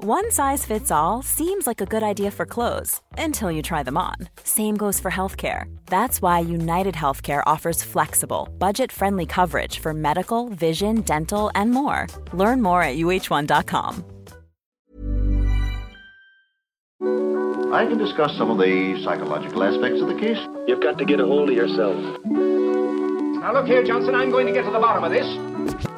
One size fits all seems like a good idea for clothes until you try them on. Same goes for healthcare. That's why United Healthcare offers flexible, budget friendly coverage for medical, vision, dental, and more. Learn more at uh1.com. I can discuss some of the psychological aspects of the case. You've got to get a hold of yourself. Now look here, Johnson, I'm going to get to the bottom of this.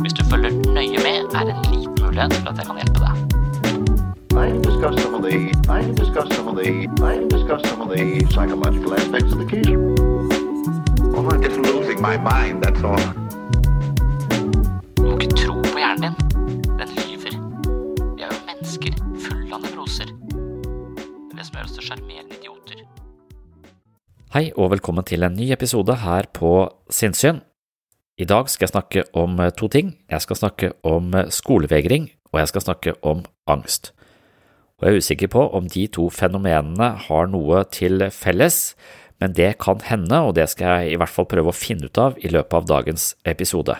Hvis du følger nøye med, er det en liten mulighet for at jeg kan hjelpe deg. I discuss some of the I discuss some of the I discuss some of the psychological aspects of the case. Well, I'm just losing my mind, that's all. Du må ikke tro på hjernen din. Den lyver. Vi er jo mennesker fulle av nevroser. Det er det som gjør oss til sjarmerende idioter. Hei og velkommen til en ny episode her på Sinnssyn. I dag skal jeg snakke om eh, to ting. Jeg skal snakke om eh, skolevegring, og jeg skal snakke om angst. Og jeg er usikker på om de to fenomenene har noe til felles, men det kan hende, og det skal jeg i hvert fall prøve å finne ut av i løpet av dagens episode.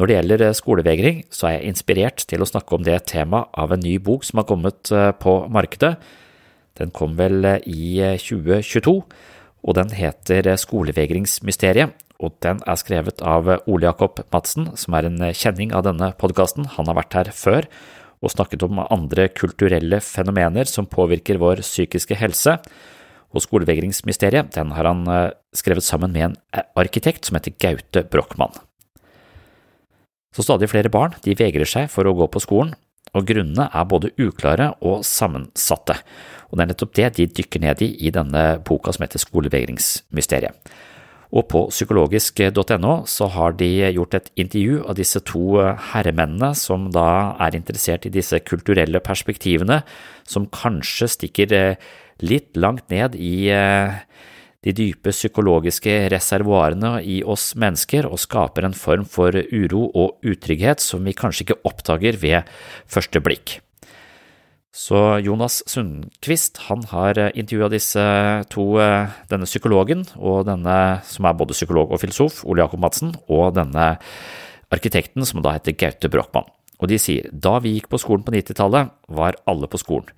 Når det gjelder eh, skolevegring, så er jeg inspirert til å snakke om det temaet av en ny bok som har kommet på markedet. Den kom vel i 2022, og den heter Skolevegringsmysteriet, og den er skrevet av Ole Jakob Madsen, som er en kjenning av denne podkasten. Han har vært her før og snakket om andre kulturelle fenomener som påvirker vår psykiske helse. Og Skolevegringsmysteriet den har han eh, skrevet sammen med en arkitekt som heter Gaute Brochmann. Så stadig flere barn de vegrer seg for å gå på skolen, og grunnene er både uklare og sammensatte. Og det er nettopp det de dykker ned i i denne boka som heter Skolevegringsmysteriet. Og på psykologisk.no så har de gjort et intervju av disse to herremennene som da er interessert i disse kulturelle perspektivene, som kanskje stikker litt langt ned i de dype psykologiske reservoarene i oss mennesker og skaper en form for uro og utrygghet som vi kanskje ikke oppdager ved første blikk. Så Jonas Sundquist han har eh, intervjua disse to, eh, denne psykologen og denne som er både psykolog og filosof, Ole Jakob Madsen, og denne arkitekten som da heter Gaute Brochmann. Og de sier da vi gikk på skolen på 90-tallet, var alle på skolen.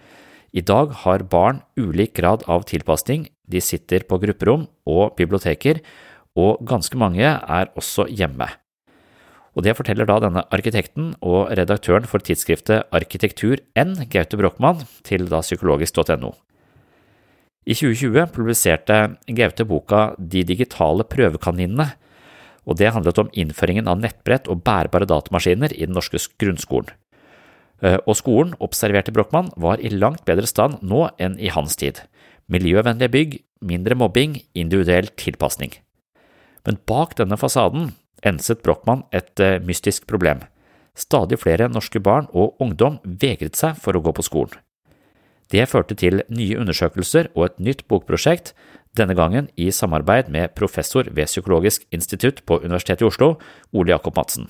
I dag har barn ulik grad av tilpasning, de sitter på grupperom og biblioteker, og ganske mange er også hjemme. Og Det forteller da denne arkitekten og redaktøren for tidsskriftet Arkitektur N, Gaute Brochmann, til da psykologisk.no. I 2020 publiserte Gaute boka De digitale prøvekaninene, og det handlet om innføringen av nettbrett og bærbare datamaskiner i den norske grunnskolen. Eh, og skolen, observerte Brochmann, var i langt bedre stand nå enn i hans tid. Miljøvennlige bygg, mindre mobbing, individuell tilpasning. Men bak denne fasaden enset Brochmann et eh, mystisk problem. Stadig flere norske barn og ungdom vegret seg for å gå på skolen. Det førte til nye undersøkelser og et nytt bokprosjekt, denne gangen i samarbeid med professor ved Psykologisk institutt på Universitetet i Oslo, Ole Jakob Madsen.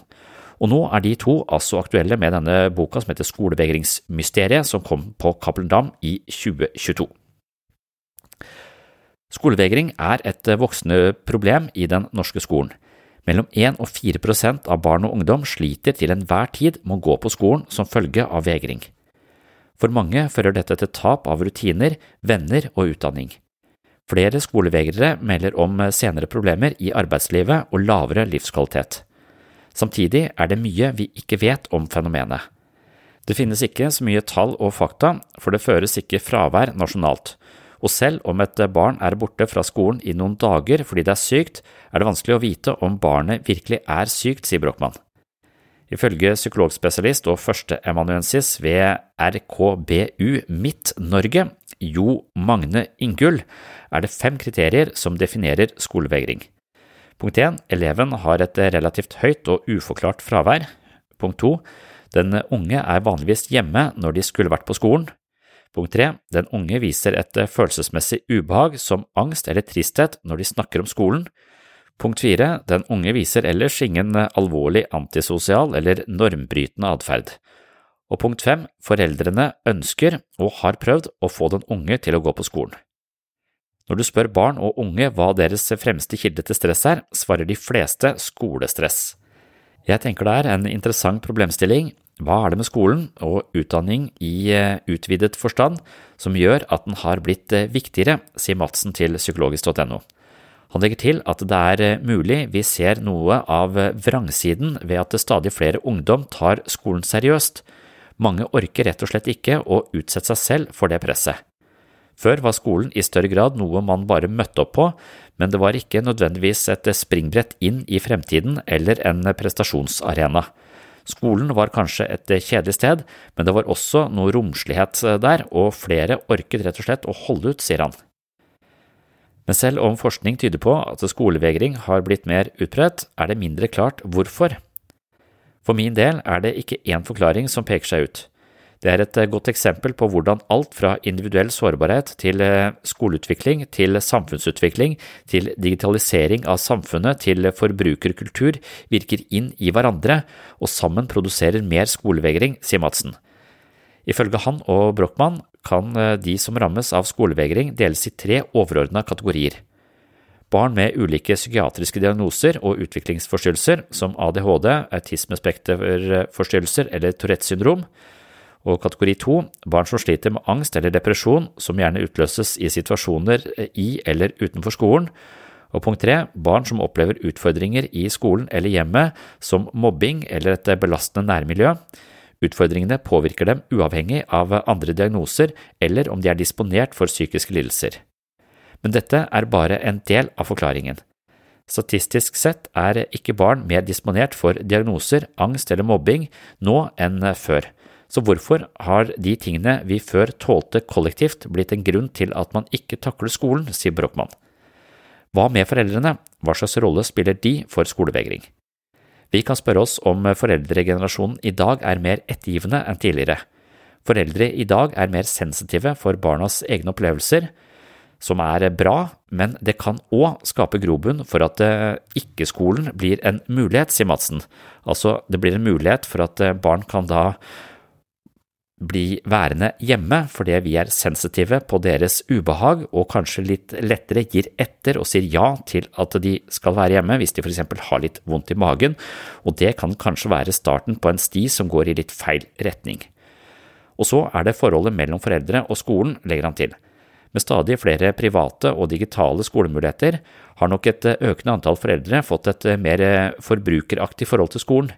Og nå er de to altså aktuelle med denne boka som heter Skolevegringsmysteriet, som kom på Cappelen Dam i 2022. Skolevegring er et voksende problem i den norske skolen. Mellom 1 og 4 prosent av barn og ungdom sliter til enhver tid med å gå på skolen som følge av vegring. For mange fører dette til tap av rutiner, venner og utdanning. Flere skolevegrere melder om senere problemer i arbeidslivet og lavere livskvalitet. Samtidig er det mye vi ikke vet om fenomenet. Det finnes ikke så mye tall og fakta, for det føres ikke fravær nasjonalt, og selv om et barn er borte fra skolen i noen dager fordi det er sykt, er det vanskelig å vite om barnet virkelig er sykt, sier Brochmann. Ifølge psykologspesialist og førsteemanuensis ved RKBU Midt-Norge, Jo Magne Ingull, er det fem kriterier som definerer skolevegring. Punkt 1. Eleven har et relativt høyt og uforklart fravær. Punkt 2. Den unge er vanligvis hjemme når de skulle vært på skolen. Punkt 3. Den unge viser et følelsesmessig ubehag som angst eller tristhet når de snakker om skolen. Punkt 4. Den unge viser ellers ingen alvorlig antisosial eller normbrytende atferd. Og punkt 5. Foreldrene ønsker og har prøvd å få den unge til å gå på skolen. Når du spør barn og unge hva deres fremste kilde til stress er, svarer de fleste skolestress. Jeg tenker det er en interessant problemstilling. Hva er det med skolen og utdanning i eh, utvidet forstand som gjør at den har blitt eh, viktigere, sier Madsen til psykologisk.no. Han legger til at det er eh, mulig vi ser noe av vrangsiden ved at stadig flere ungdom tar skolen seriøst. Mange orker rett og slett ikke å utsette seg selv for det presset. Før var skolen i større grad noe man bare møtte opp på, men det var ikke nødvendigvis et springbrett inn i fremtiden eller en prestasjonsarena. Skolen var kanskje et kjedelig sted, men det var også noe romslighet der, og flere orket rett og slett å holde ut, sier han. Men selv om forskning tyder på at skolevegring har blitt mer utbredt, er det mindre klart hvorfor. For min del er det ikke én forklaring som peker seg ut. Det er et eh, godt eksempel på hvordan alt fra individuell sårbarhet til eh, skoleutvikling, til samfunnsutvikling, til digitalisering av samfunnet, til forbrukerkultur virker inn i hverandre og sammen produserer mer skolevegring, sier Madsen. Ifølge han og Brochmann kan eh, de som rammes av skolevegring deles i tre overordna kategorier. Barn med ulike psykiatriske diagnoser og utviklingsforstyrrelser, som ADHD, autismespekterforstyrrelser eller Tourettes syndrom, og kategori to, barn som sliter med angst eller depresjon, som gjerne utløses i situasjoner i eller utenfor skolen. Og punkt tre, barn som opplever utfordringer i skolen eller hjemmet, som mobbing eller et belastende nærmiljø. Utfordringene påvirker dem uavhengig av andre diagnoser eller om de er disponert for psykiske lidelser. Men dette er bare en del av forklaringen. Statistisk sett er ikke barn mer disponert for diagnoser, angst eller mobbing nå enn før. Så hvorfor har de tingene vi før tålte kollektivt blitt en grunn til at man ikke takler skolen, sier Brochmann. Hva med foreldrene, hva slags rolle spiller de for skolevegring? Vi kan spørre oss om foreldregenerasjonen i dag er mer ettergivende enn tidligere. Foreldre i dag er mer sensitive for barnas egne opplevelser, som er bra, men det kan òg skape grobunn for at eh, ikke-skolen blir en mulighet, sier Madsen. Altså, det blir en mulighet for at eh, barn kan da bli værende hjemme fordi vi er sensitive på deres ubehag og kanskje litt lettere gir etter og sier ja til at de skal være hjemme hvis de for eksempel har litt vondt i magen, og det kan kanskje være starten på en sti som går i litt feil retning. Og så er det forholdet mellom foreldre og skolen, legger han til. Med stadig flere private og digitale skolemuligheter har nok et økende antall foreldre fått et mer forbrukeraktig forhold til skolen.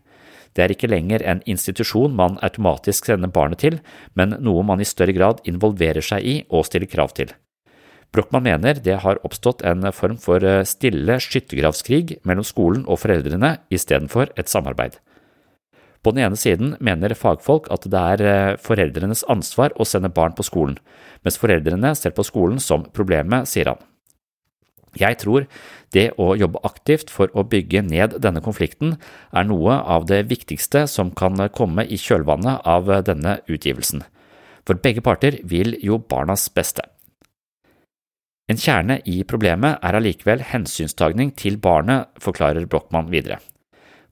Det er ikke lenger en institusjon man automatisk sender barnet til, men noe man i større grad involverer seg i og stiller krav til. Brochmann mener det har oppstått en form for eh, stille skyttergravskrig mellom skolen og foreldrene istedenfor et samarbeid. På den ene siden mener fagfolk at det er eh, foreldrenes ansvar å sende barn på skolen, mens foreldrene ser på skolen som problemet, sier han. Jeg tror det å jobbe aktivt for å bygge ned denne konflikten er noe av det viktigste som kan komme i kjølvannet av denne utgivelsen, for begge parter vil jo barnas beste. En kjerne i problemet er allikevel hensynstagning til barnet, forklarer Brochmann videre.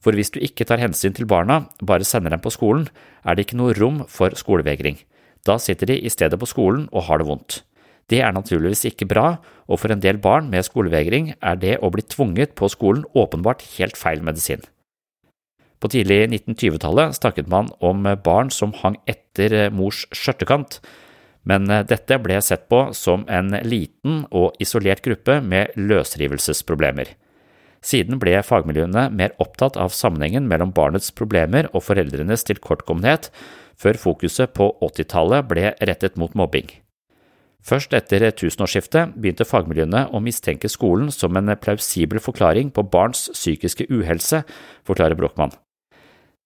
For hvis du ikke tar hensyn til barna, bare sender dem på skolen, er det ikke noe rom for skolevegring. Da sitter de i stedet på skolen og har det vondt. Det er naturligvis ikke bra, og for en del barn med skolevegring er det å bli tvunget på skolen åpenbart helt feil medisin. På tidlig 1920-tallet snakket man om barn som hang etter mors skjørtekant, men dette ble sett på som en liten og isolert gruppe med løsrivelsesproblemer. Siden ble fagmiljøene mer opptatt av sammenhengen mellom barnets problemer og foreldrenes tilkortkommenhet, før fokuset på 80-tallet ble rettet mot mobbing. Først etter tusenårsskiftet begynte fagmiljøene å mistenke skolen som en plausibel forklaring på barns psykiske uhelse, forklarer Brochmann.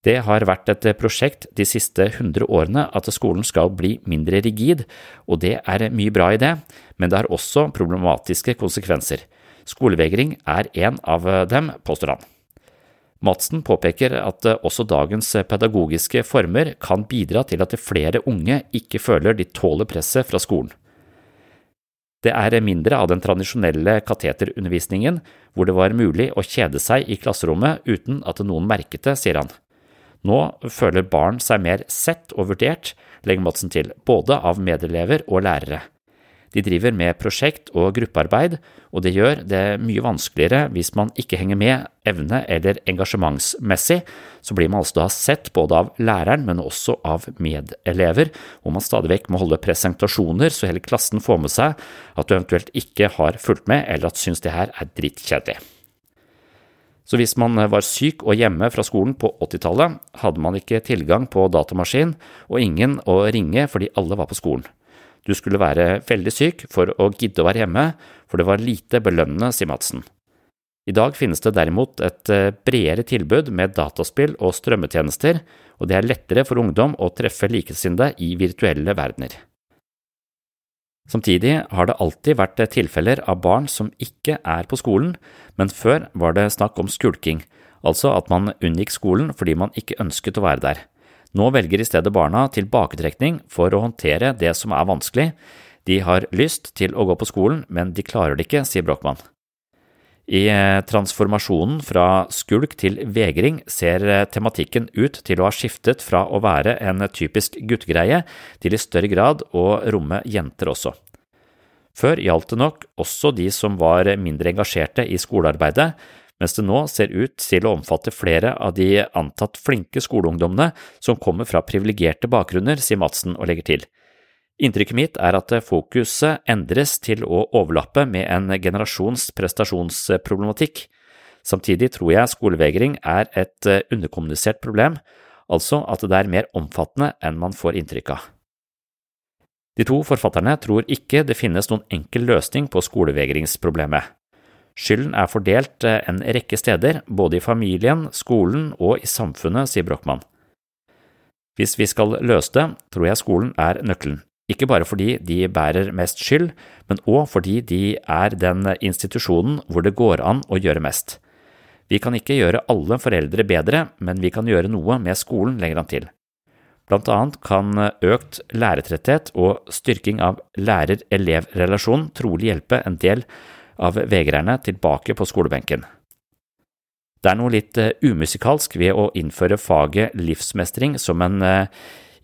Det har vært et prosjekt de siste hundre årene at skolen skal bli mindre rigid, og det er mye bra i det, men det har også problematiske konsekvenser. Skolevegring er en av dem, påstår han. Madsen påpeker at også dagens pedagogiske former kan bidra til at flere unge ikke føler de tåler presset fra skolen. Det er mindre av den tradisjonelle kateterundervisningen, hvor det var mulig å kjede seg i klasserommet uten at noen merket det, sier han. Nå føler barn seg mer sett og vurdert, legger Madsen til, både av medelever og lærere. De driver med prosjekt og gruppearbeid, og det gjør det mye vanskeligere hvis man ikke henger med evne- eller engasjementsmessig, så blir man altså da sett både av læreren, men også av medelever, hvor man stadig vekk må holde presentasjoner så hele klassen får med seg at du eventuelt ikke har fulgt med, eller at syns det her er drittkjedelig. Så hvis man var syk og hjemme fra skolen på 80-tallet, hadde man ikke tilgang på datamaskin og ingen å ringe fordi alle var på skolen. Du skulle være veldig syk for å gidde å være hjemme, for det var lite belønnende, sier Madsen. I dag finnes det derimot et eh, bredere tilbud med dataspill og strømmetjenester, og det er lettere for ungdom å treffe likesinnede i virtuelle verdener. Samtidig har det alltid vært tilfeller av barn som ikke er på skolen, men før var det snakk om skulking, altså at man unngikk skolen fordi man ikke ønsket å være der. Nå velger i stedet barna tilbaketrekning for å håndtere det som er vanskelig. De har lyst til å gå på skolen, men de klarer det ikke, sier Brochmann. I eh, transformasjonen fra skulk til vegring ser eh, tematikken ut til å ha skiftet fra å være en typisk guttegreie til i større grad å romme jenter også. Før gjaldt det nok også de som var mindre engasjerte i skolearbeidet, mens det nå ser ut til å omfatte flere av de antatt flinke skoleungdommene som kommer fra privilegerte bakgrunner, sier Madsen og legger til. Inntrykket mitt er at fokuset endres til å overlappe med en generasjons prestasjonsproblematikk. Samtidig tror jeg skolevegring er et underkommunisert problem, altså at det er mer omfattende enn man får inntrykk av. De to forfatterne tror ikke det finnes noen enkel løsning på skolevegringsproblemet. Skylden er fordelt eh, en rekke steder, både i familien, skolen og i samfunnet, sier Brochmann. Hvis vi skal løse det, tror jeg skolen er nøkkelen, ikke bare fordi de bærer mest skyld, men òg fordi de er den institusjonen hvor det går an å gjøre mest. Vi kan ikke gjøre alle foreldre bedre, men vi kan gjøre noe med skolen, legger han til. Blant annet kan økt lærertretthet og styrking av lærer-elev-relasjonen trolig hjelpe en del av vegrerne tilbake på skolebenken. Det er noe litt eh, umusikalsk ved å innføre faget livsmestring som en eh,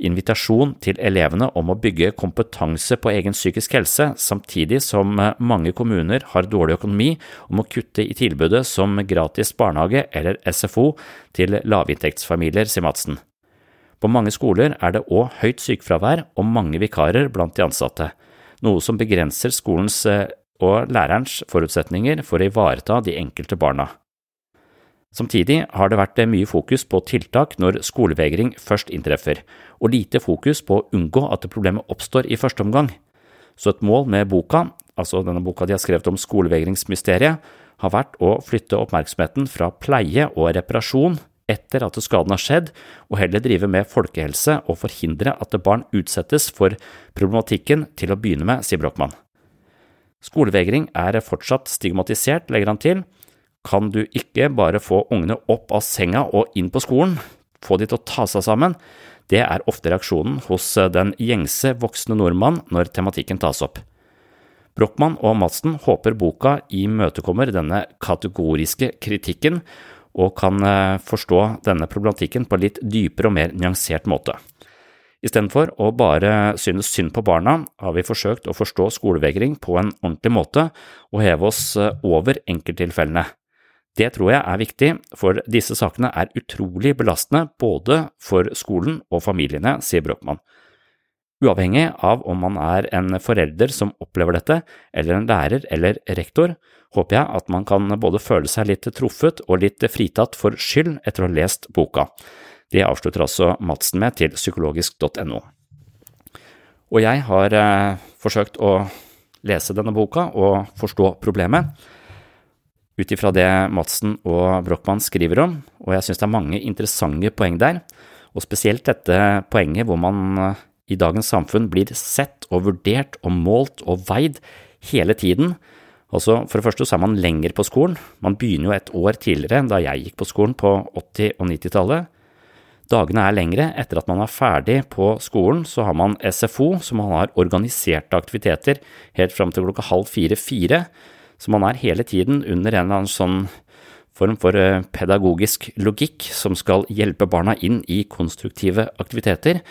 invitasjon til elevene om å bygge kompetanse på egen psykisk helse, samtidig som eh, mange kommuner har dårlig økonomi og må kutte i tilbudet som gratis barnehage eller SFO til lavinntektsfamilier, sier Madsen. På mange skoler er det òg høyt sykefravær og mange vikarer blant de ansatte, noe som begrenser skolens og lærerens forutsetninger for å ivareta de enkelte barna. Samtidig har det vært mye fokus på tiltak når skolevegring først inntreffer, og lite fokus på å unngå at problemet oppstår i første omgang. Så et mål med boka, altså denne boka de har skrevet om skolevegringsmysteriet, har vært å flytte oppmerksomheten fra pleie og reparasjon etter at skaden har skjedd, og heller drive med folkehelse og forhindre at barn utsettes for problematikken til å begynne med, sier Brochmann. Skolevegring er fortsatt stigmatisert, legger han til. Kan du ikke bare få ungene opp av senga og inn på skolen, få de til å ta seg sammen? Det er ofte reaksjonen hos den gjengse voksne nordmann når tematikken tas opp. Brochmann og Madsen håper boka imøtekommer denne kategoriske kritikken, og kan eh, forstå denne problematikken på litt dypere og mer nyansert måte. Istedenfor å bare synes synd på barna, har vi forsøkt å forstå skolevegring på en ordentlig måte og heve oss eh, over enkelttilfellene. Det tror jeg er viktig, for disse sakene er utrolig belastende både for skolen og familiene, sier Brochmann. Uavhengig av om man er en forelder som opplever dette, eller en lærer eller rektor, håper jeg at man kan både føle seg litt truffet og litt fritatt for skyld etter å ha lest boka. Det avslutter altså Madsen med til psykologisk.no. Og jeg har eh, forsøkt å lese denne boka og forstå problemet ut ifra det Madsen og Brochmann skriver om, og jeg synes det er mange interessante poeng der, og spesielt dette poenget hvor man eh, i dagens samfunn blir sett og vurdert og målt og veid hele tiden. Altså, For det første så er man lenger på skolen, man begynner jo et år tidligere enn da jeg gikk på skolen på 80- og 90-tallet. Dagene er lengre, etter at man er ferdig på skolen så har man SFO, så man har organiserte aktiviteter helt fram til klokka halv fire-fire, så man er hele tiden under en eller annen sånn form for eh, pedagogisk logikk som skal hjelpe barna inn i konstruktive aktiviteter,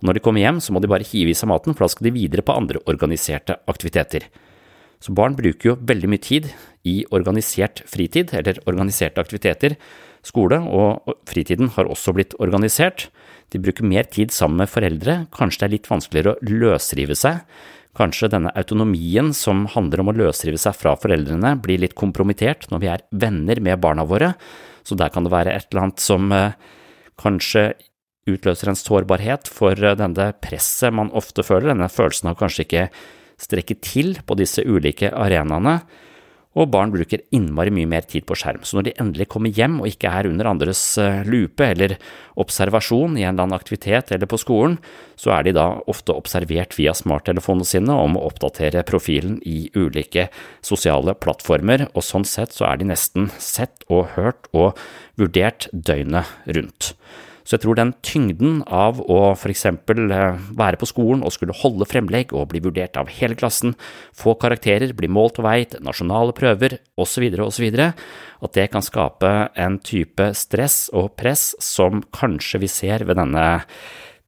og når de kommer hjem, så må de bare hive i seg maten, for da skal de videre på andre organiserte aktiviteter. Så barn bruker jo veldig mye tid i organisert fritid, eller organiserte aktiviteter. Skole og fritiden har også blitt organisert. De bruker mer tid sammen med foreldre, kanskje det er litt vanskeligere å løsrive seg. Kanskje denne autonomien som handler om å løsrive seg fra foreldrene, blir litt kompromittert når vi er venner med barna våre, så der kan det være et eller annet som eh, kanskje utløser en sårbarhet for eh, denne presset man ofte føler, denne følelsen av kanskje ikke strekke til på disse ulike arenaene, og barn bruker innmari mye mer tid på skjerm. Så når de endelig kommer hjem og ikke er under andres eh, lupe eller observasjon i en eller annen aktivitet eller på skolen, så er de da ofte observert via smarttelefonene sine om å oppdatere profilen i ulike sosiale plattformer, og sånn sett så er de nesten sett og hørt og vurdert døgnet rundt. Så jeg tror den tyngden av å for eksempel eh, være på skolen og skulle holde fremlegg og bli vurdert av hele klassen, få karakterer, bli målt og veit, nasjonale prøver osv., osv., at det kan skape en type stress og press som kanskje vi ser ved denne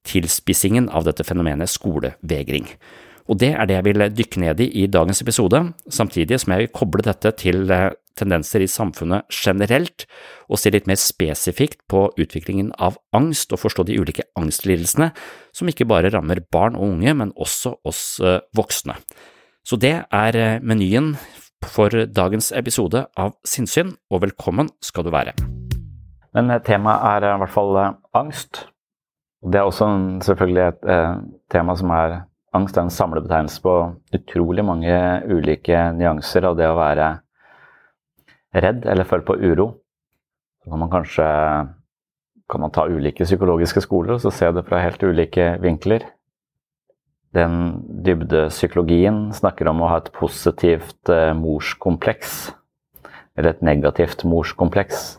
tilspissingen av dette fenomenet skolevegring. Og det er det jeg vil dykke ned i i dagens episode, samtidig som jeg vil koble dette til eh, tendenser i samfunnet generelt, og se litt mer spesifikt på utviklingen av angst og forstå de ulike angstlidelsene som ikke bare rammer barn og unge, men også oss eh, voksne. Så det er eh, menyen for dagens episode av Sinnsyn, og velkommen skal du være. Men temaet er i hvert fall angst. Det er også selvfølgelig et tema som er Angst er en samlebetegnelse på utrolig mange ulike nyanser av det å være redd eller føle på uro, så kan man kanskje kan man ta ulike psykologiske skoler og se det fra helt ulike vinkler. Den dybdepsykologien snakker om å ha et positivt eh, morskompleks, eller et negativt morskompleks.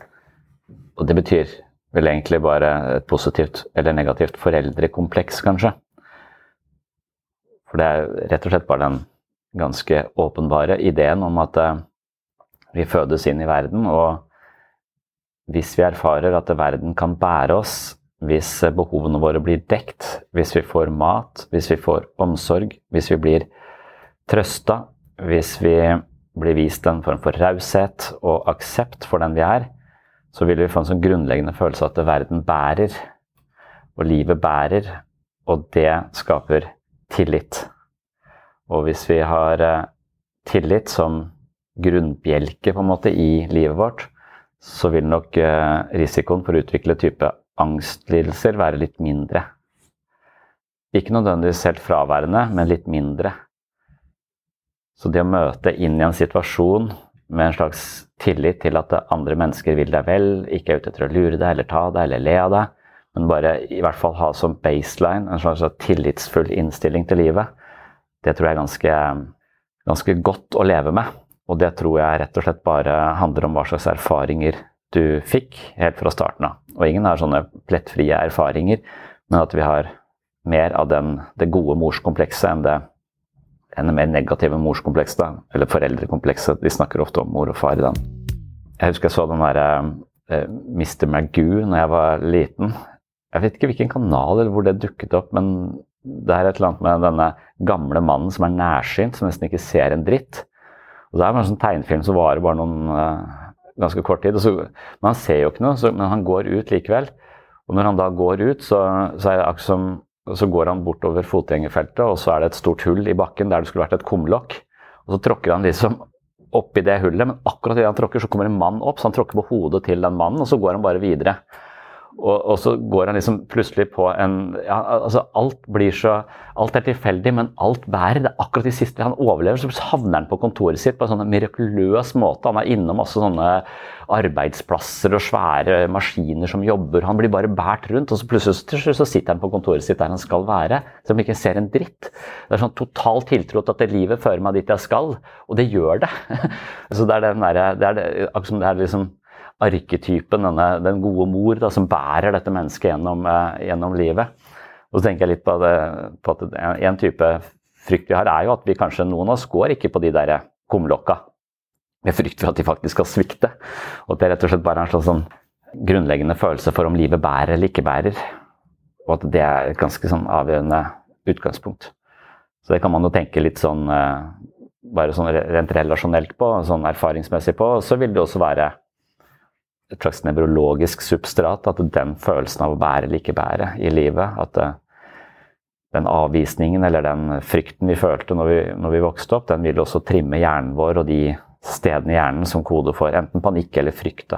Og det betyr vel egentlig bare et positivt eller negativt foreldrekompleks, kanskje. For det er rett og slett bare den ganske åpenbare ideen om at eh, vi fødes inn i verden, og hvis vi erfarer at verden kan bære oss, hvis behovene våre blir dekt, hvis vi får mat, hvis vi får omsorg, hvis vi blir trøsta, hvis vi blir vist en form for raushet og aksept for den vi er, så vil vi få en sånn grunnleggende følelse at verden bærer, og livet bærer, og det skaper tillit. Og hvis vi har eh, tillit som grunnbjelke på en måte i livet vårt, så vil nok eh, risikoen for å utvikle type angstlidelser være litt mindre. Ikke nødvendigvis helt fraværende, men litt mindre. Så det å møte inn i en situasjon med en slags tillit til at andre mennesker vil deg vel, ikke er ute etter å lure deg eller ta deg eller le av deg, men bare i hvert fall ha som baseline en slags tillitsfull innstilling til livet, det tror jeg er ganske, ganske godt å leve med. Og det tror jeg rett og slett bare handler om hva slags erfaringer du fikk helt fra starten av. Og ingen har sånne plettfrie erfaringer, men at vi har mer av den, det gode morskomplekset enn det, enn det mer negative morskomplekset, eller foreldrekomplekset. De snakker ofte om mor og far i den. Jeg husker jeg så den der eh, eh, Mr. Magoo når jeg var liten. Jeg vet ikke hvilken kanal eller hvor det dukket opp, men det er et eller annet med denne gamle mannen som er nærsynt, som nesten ikke ser en dritt. Og Det er en sånn tegnefilm som varer bare noen uh, ganske kort tid. Så, men han ser jo ikke noe, så, men han går ut likevel. Og når han da går ut, så, så er det akkurat som så går han bortover fotgjengerfeltet, og så er det et stort hull i bakken der det skulle vært et kumlokk. Og så tråkker han liksom oppi det hullet, men akkurat idet han tråkker, så kommer en mann opp, så han tråkker på hodet til den mannen, og så går han bare videre. Og, og, så går han liksom plutselig på en ja, altså Alt blir så Alt er tilfeldig, men alt bærer. Det er akkurat de siste Han overlever, så havner han på kontoret sitt på en sånn mirakuløs måte. Han er innom masse sånne arbeidsplasser og svære maskiner som jobber. Han blir bare båret rundt, og så plutselig så sitter han på kontoret sitt der han skal være. Selv han ikke ser en dritt. Det er sånn total tiltro til at det livet fører meg dit jeg skal, og det gjør det. så det er den der, det er det, akkurat som det er liksom arketypen, denne, den gode mor da, som bærer dette mennesket gjennom, eh, gjennom, livet. Og så tenker jeg litt på, det, på at en, en, type frykt vi har, er jo at vi kanskje noen av oss går ikke på de der kumlokka med frykt for at de faktisk skal svikte. Og at det rett og slett bare er en sånn grunnleggende følelse for om livet bærer eller ikke bærer. Og at det er et ganske sånn avgjørende utgangspunkt. Så det kan man jo tenke litt sånn eh, bare sånn rent relasjonelt på, sånn erfaringsmessig på. Så vil det også være et slags nevrologisk substrat. At den følelsen av å bære eller ikke bære i livet At eh, den avvisningen eller den frykten vi følte når vi, når vi, vokste opp, den vil også trimme hjernen vår og de stedene i hjernen som kode for enten panikk eller frykt.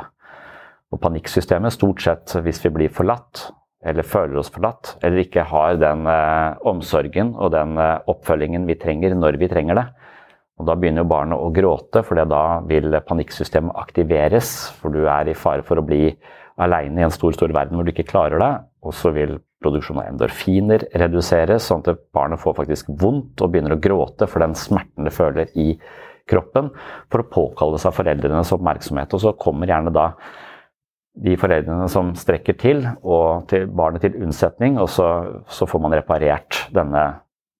Og panikksystemet, stort sett hvis vi blir forlatt, eller føler oss forlatt, eller ikke har den eh, omsorgen og den eh, oppfølgingen vi trenger når vi trenger det, og Da begynner jo barnet å gråte, for da vil panikksystemet aktiveres. For du er i fare for å bli aleine i en stor stor verden hvor du ikke klarer det. Og så vil produksjonen av endorfiner reduseres, sånn at barnet får faktisk vondt og begynner å gråte for den smerten det føler i kroppen, for å påkalle seg foreldrenes oppmerksomhet. Og så kommer gjerne da de foreldrene som strekker til, og til barnet til unnsetning, og så, så får man reparert denne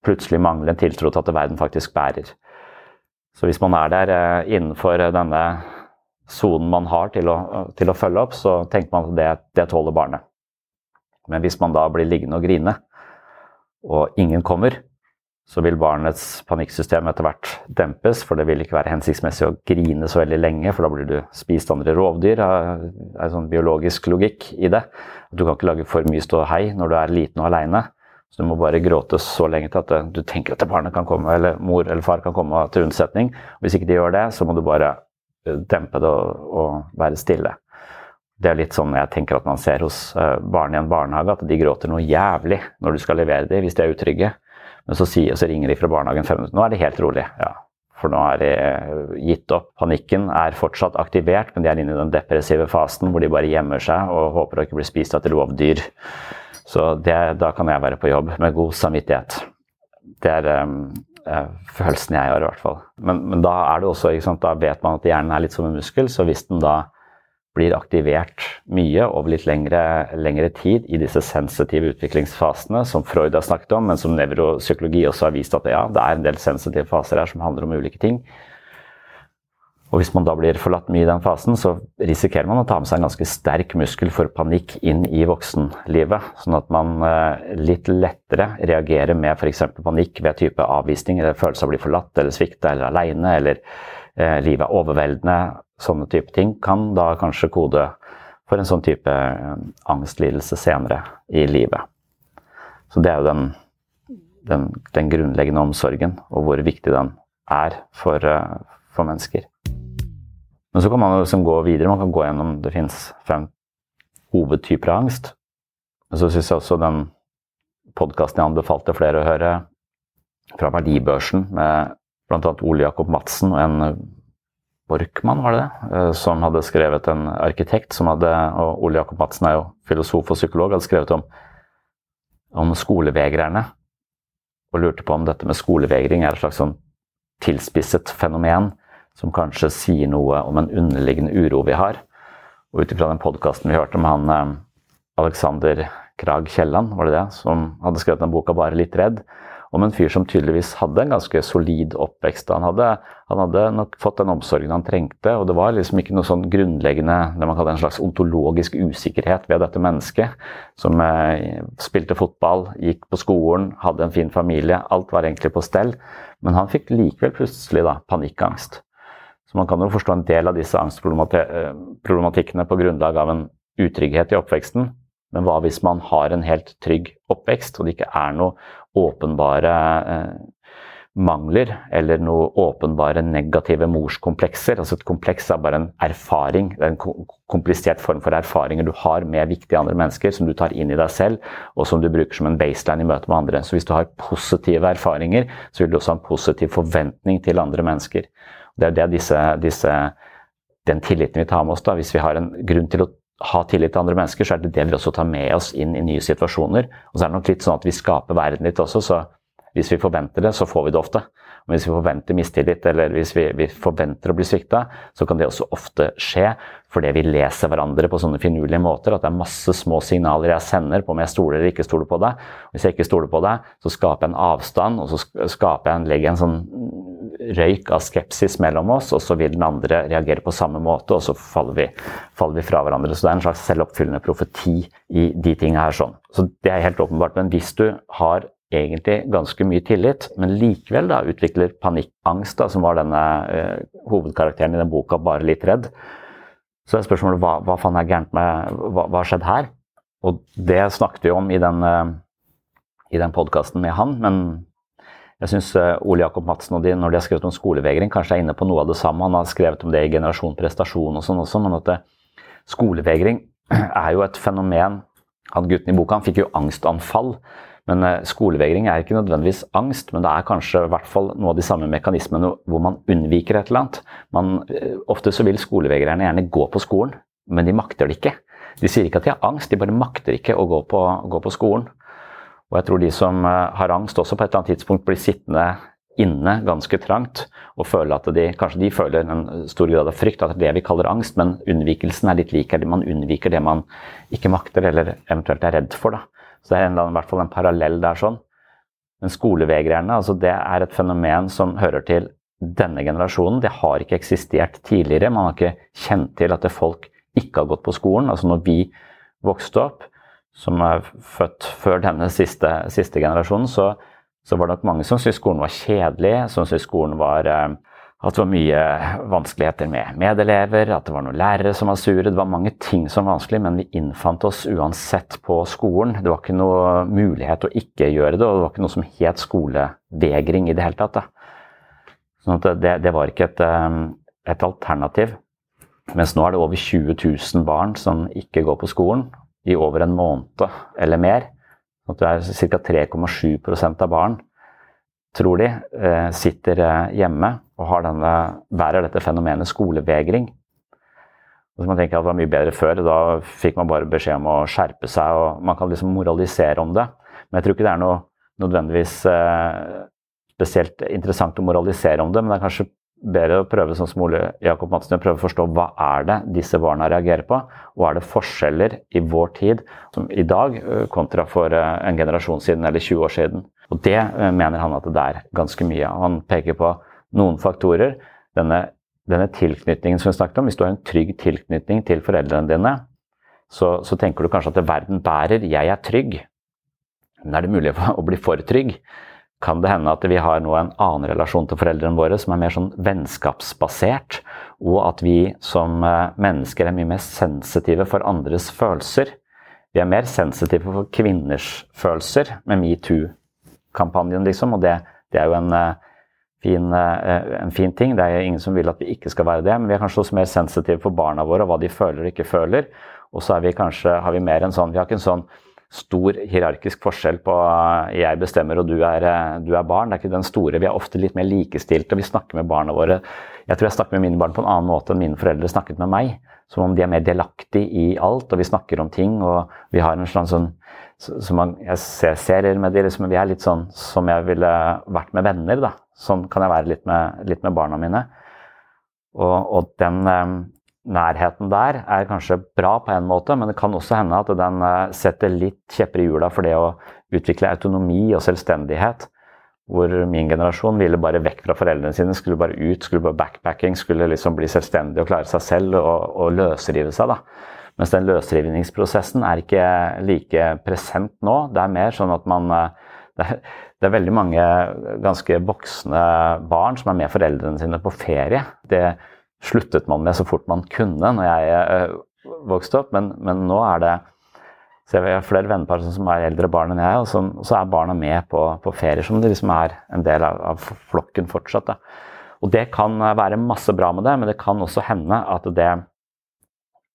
plutselig manglende tiltro til at verden faktisk bærer. Så hvis man er der eh, innenfor denne sonen man har til å, til å, følge opp, så tenker man at det, det tåler barnet. Men hvis man da blir liggende og grine, og ingen kommer, så vil barnets panikksystem etter hvert dempes, for det vil ikke være hensiktsmessig å grine så veldig lenge, for da blir du spist andre rovdyr. Det er en sånn biologisk logikk i det. Du kan ikke lage for mye ståhei når du er liten og aleine. Så du må bare gråte så lenge til at du tenker at barnet kan komme, eller mor eller far kan komme til unnsetning. Hvis ikke de gjør det, så må du bare eh, dempe det og, og være stille. Det er litt sånn jeg tenker at man ser hos eh, barn i en barnehage, at de gråter noe jævlig når du skal levere dem hvis de er utrygge. Men så, sier, så ringer de fra barnehagen fem minutter. Nå er de helt rolig. Ja, for nå er de eh, gitt opp. Panikken er fortsatt aktivert, men de er inne i den depressive fasen hvor de bare gjemmer seg og håper å ikke bli spist av et rovdyr. Så det, da kan jeg være på jobb med god samvittighet. Det er um, følelsen jeg har, i hvert fall. Men, men da er det også, sant, da vet man at hjernen er litt som en muskel, så hvis den da blir aktivert mye over litt lengre, lengre, tid i disse sensitive utviklingsfasene som Freud har snakket om, men som nevropsykologi også har vist at ja, det er en del sensitive faser her som handler om ulike ting. Og Hvis man da blir forlatt mye i den fasen, så risikerer man å ta med seg en ganske sterk muskel for panikk inn i voksenlivet. Sånn at man eh, litt lettere reagerer med f.eks. panikk ved type avvisning, eller følelse av å bli forlatt eller svikta eller aleine, eller eh, livet er overveldende. Sånne type ting kan da kanskje kode for en sånn type eh, angstlidelse senere i livet. Så det er jo den, den, den grunnleggende omsorgen, og hvor viktig den er for, eh, for mennesker. Men så kan man liksom gå videre. Man kan gå gjennom Det fins fem hovedtyper av angst. Men så syns jeg også den podkasten jeg anbefalte flere å høre, fra Verdibørsen, med bl.a. Ole Jakob Madsen og en Borkmann, var det det, eh, som hadde skrevet en arkitekt som hadde, og Ole Jakob Madsen er jo filosof og psykolog, hadde skrevet om, om skolevegrerne. Og lurte på om dette med skolevegring er et slags sånn tilspisset fenomen som kanskje sier noe om en underliggende uro vi har. Og ut ifra den podkasten vi hørte om han eh, Alexander Krag Kielland, var det det, som hadde skrevet den boka 'Bare litt redd', om en fyr som tydeligvis hadde en ganske solid oppvekst. Han hadde, han hadde nok fått den omsorgen han trengte, og det var liksom ikke noe sånn grunnleggende det man kaller en slags ontologisk usikkerhet ved dette mennesket, som eh, spilte fotball, gikk på skolen, hadde en fin familie. Alt var egentlig på stell. Men han fikk likevel plutselig da, panikkangst. Man kan jo forstå en del av disse angstproblematikkene på grunnlag av en utrygghet i oppveksten. Men hva hvis man har en helt trygg oppvekst, og det ikke er noe åpenbare eh, mangler eller noe åpenbare negative morskomplekser. Altså et kompleks er bare en erfaring, det er en komplisert form for erfaringer du har med viktige andre mennesker, som du tar inn i deg selv, og som du bruker som en baseline i møte med andre. Så hvis du har positive erfaringer, så vil du også ha en positiv forventning til andre mennesker. Det er det disse, disse, den tilliten vi tar med oss, da, hvis vi har en grunn til å ha tillit til andre mennesker, så er det det vi også tar med oss inn i nye situasjoner. Og så er det nok litt sånn at vi skaper verden litt også, så hvis vi forventer det, så får vi det ofte. Og hvis vi forventer mistillit, eller hvis vi, vi forventer å bli svikta, så kan det også ofte skje fordi vi leser hverandre på sånne finurlige måter. At det er masse små signaler jeg sender på om jeg stoler eller ikke stoler på deg. Hvis jeg ikke stoler på deg, så skaper jeg en avstand, og så skaper jeg en, legger en sånn røyk av skepsis mellom oss, og så vil den andre reagere på samme måte, og så faller vi, faller vi fra hverandre. Så det er en slags selvoppfyllende profeti i de tingene her. sånn. Så det er helt åpenbart. Men hvis du har egentlig ganske mye tillit, men likevel da utvikler panikkangst, da, som var denne eh, hovedkarakteren i den boka, bare litt redd, så er spørsmålet hva, hva faen er gærent med Hva har skjedd her? Og det snakket vi om i den, uh, den podkasten med han, men jeg syns uh, Ole Jakob Madsen og de, når de har skrevet om skolevegring, kanskje er inne på noe av det samme. Han har skrevet om det i Generasjon prestasjon og sånn også, men at det, skolevegring er jo et fenomen Han gutten i boka han fikk jo angstanfall men eh, skolevegring er ikke nødvendigvis angst, men det er kanskje i hvert fall noe av de samme mekanismene hvor man unnviker et eller annet. Man, eh, ofte så vil skolevegrerne gjerne gå på skolen, men de makter det ikke. De sier ikke at de har angst, de bare makter ikke å gå på, gå på skolen. Og jeg tror de som eh, har angst også på et eller annet tidspunkt blir sittende inne ganske trangt og føle at de kanskje de føler en stor grad av frykt, at det er det vi kaller angst, men unnvikelsen er litt lik. Man unnviker det man ikke makter eller eventuelt er redd for. da. Så det er en, i hvert fall en parallell der sånn. Men skolevegrerne, altså det er et fenomen som hører til denne generasjonen. Det har ikke eksistert tidligere. Man har ikke kjent til at folk ikke har gått på skolen. Altså når vi vokste opp, som er født før denne siste, siste generasjonen, så, så, var det nok mange som syntes skolen var kjedelig, som syntes skolen var eh, at det var mye vanskeligheter med medelever, at det var noen lærere som var sure. Det var mange ting som var vanskelig, men vi innfant oss uansett på skolen. Det var ikke noe mulighet å ikke gjøre det, og det var ikke noe som het skolevegring i det hele tatt. Da. Sånn at det, det var ikke et, um, et, alternativ. Mens nå er det over 20 000 barn som ikke går på skolen i over en måned eller mer. Sånn at det er ca. 3,7% av barn tror de, eh, sitter eh, hjemme og denne, bærer dette fenomenet skolevegring. Og så man tenker at Det var mye bedre før. Da fikk man bare beskjed om å skjerpe seg. og Man kan liksom moralisere om det. Men jeg tror ikke det er noe nødvendigvis eh, spesielt interessant å moralisere om det. Men det er kanskje bedre å prøve sånn som Ole Jakob Madsen, prøve å forstå hva er det disse barna reagerer på. Og er det forskjeller i vår tid som i dag kontra for en generasjon siden eller 20 år siden. Og det eh, mener han at det er ganske mye. Han peker på noen faktorer. Denne, denne tilknytningen som vi snakket om, hvis du har en trygg tilknytning til foreldrene dine, så, så tenker du kanskje at verden bærer, jeg er trygg. Men er det mulig å bli for trygg? Kan det hende at vi har nå en annen relasjon til foreldrene våre som er mer sånn vennskapsbasert, og at vi som eh, mennesker er mye mer sensitive for andres følelser? Vi er mer sensitive for kvinners følelser med metoo kampanjen, liksom. Og det, det er jo en, eh, fin, eh, en fin ting. Det er ingen som vil at vi ikke skal være det, men vi er kanskje også mer sensitive for barna våre og hva de føler og ikke føler. Og så er vi kanskje, har vi mer en sånn Vi har ikke en sånn stor hierarkisk forskjell på eh, jeg bestemmer og du er, du er, barn. Det er ikke den store. Vi er ofte litt mer likestilte. Vi snakker med barna våre. Jeg tror jeg snakker med mine barn på en annen måte enn mine foreldre snakket med meg. Som om de er mer delaktige i alt, og vi snakker om ting. Og vi har en slags sånn som man, jeg ser serier med de, liksom, vi er litt sånn som jeg ville vært med venner. da. Sånn kan jeg være litt med, litt med barna mine. Og, og den eh, nærheten der er kanskje bra på en måte, men det kan også hende at den eh, setter litt kjepper i hjula for det å utvikle autonomi og selvstendighet. hvor min generasjon ville bare vekk fra foreldrene sine, skulle bare ut, skulle bare backpacking, skulle liksom bli selvstendig og klare seg selv og, og løsrive seg. da. Mens den løsrivningsprosessen er ikke like present nå. Det er mer sånn at man det er, det er, veldig mange ganske voksne barn som er med foreldrene sine på ferie. Det sluttet man med så fort man kunne når jeg øh, vokste opp, men, men nå er det så jeg har flere vennepar som er eldre barn enn jeg, og, som, så er barna med på, på ferier som det liksom er en del av, av flokken fortsatt. Da. Og det kan være masse bra med det, men det kan også hende at det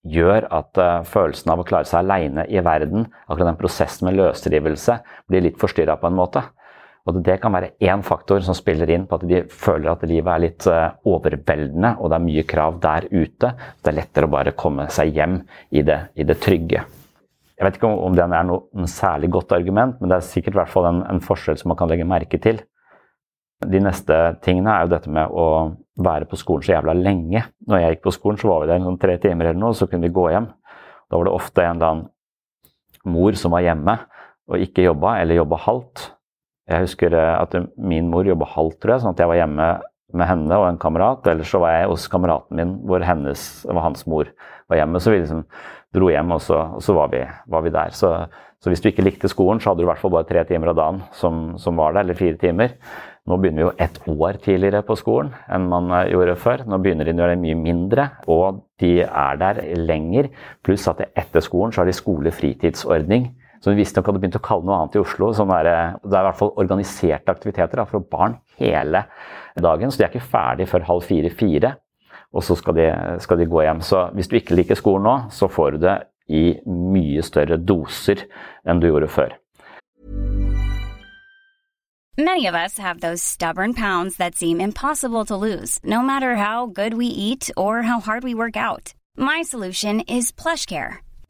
gjør at uh, følelsen av å klare seg aleine i verden, akkurat den prosessen med løsrivelse, blir litt forstyrra på en måte. Og det kan være én faktor som spiller inn på at de føler at livet er litt uh, overveldende, og det er mye krav der ute. Så det er lettere å bare komme seg hjem i det, i det trygge. Jeg vet ikke om den er noe særlig godt argument, men det er sikkert hvert fall en, en forskjell som man kan legge merke til. De neste tingene er jo dette med å være på skolen så jævla lenge. Når jeg gikk på skolen, så var vi der sånn tre timer eller noe, så kunne vi gå hjem. Da var det ofte en eller annen mor som var hjemme og ikke jobba, eller jobba halvt. Jeg husker eh, at min mor jobba halvt, tror jeg, sånn at jeg var hjemme med henne og en kamerat. Eller så var jeg hos kameraten min hvor hennes, hans mor var hjemme. Så vi liksom dro hjem, og så, og så var, vi, var, vi, der. Så, så, hvis du ikke likte skolen, så hadde du i hvert fall bare tre timer av dagen som, som var der, eller fire timer. Nå begynner vi jo ett år tidligere på skolen enn man eh, gjorde før. Nå begynner de å gjøre det mye mindre, og de er der lenger. Pluss at etter skolen så har de skolefritidsordning. Så vi visstnok hadde begynt å kalle noe annet i Oslo. Sånn der, det er i hvert fall organiserte aktiviteter da, for barn hele dagen. Så de er ikke ferdig før halv fire-fire og så skal de, skal de, gå hjem. Så hvis du ikke liker skolen nå, så får du det i mye større doser enn du gjorde før. Many of us have those stubborn pounds that seem impossible to lose, no matter how good we eat or how hard we work out. My solution is PlushCare.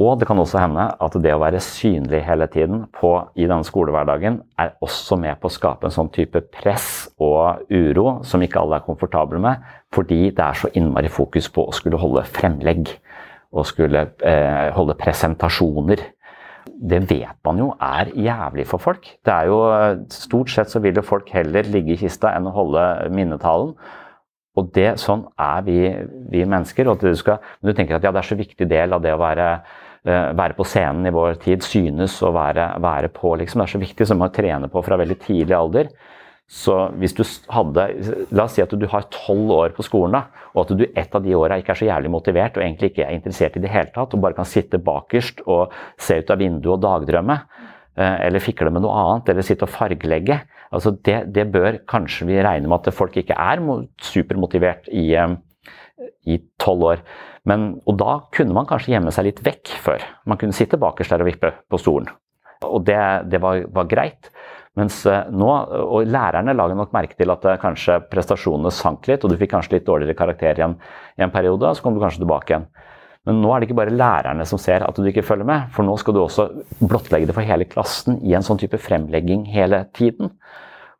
Og det kan også hende at det å være synlig hele tiden på, i denne skolehverdagen er også med på å skape en sånn type press og uro som ikke alle er komfortable med, fordi det er så innmari fokus på å skulle holde fremlegg og skulle eh, holde presentasjoner. Det vet man jo er jævlig for folk. Det er jo, Stort sett så vil jo folk heller ligge i kista enn å holde minnetalen. Og det, sånn er vi, vi mennesker. og du skal, du tenker at ja, det er så viktig del av det å være være på scenen i vår tid, synes å være, være på. Liksom. Det er så viktig, som å trene på fra veldig tidlig alder. Så hvis du hadde La oss si at du har tolv år på skolen, da, og at du et av de åra ikke er så jævlig motivert og egentlig ikke er interessert i det hele tatt, og bare kan sitte bakerst og se ut av vinduet og dagdrømme, eh, eller fikle med noe annet, eller sitte og fargelegge altså det, det bør kanskje vi regne med at folk ikke er supermotivert eh, i tolv år. Men, og da kunne man kanskje gjemme seg litt vekk før. Man kunne sitte bakerst der og vippe på stolen. Og det, det var, var, greit. Mens eh, nå, og lærerne lager nok merke til at eh, kanskje prestasjonene sank litt, og du fikk kanskje litt dårligere karakter igjen i en periode, og så kom du kanskje tilbake igjen. Men nå er det ikke bare lærerne som ser at du ikke følger med, for nå skal du også blottlegge det for hele klassen i en sånn type fremlegging hele tiden.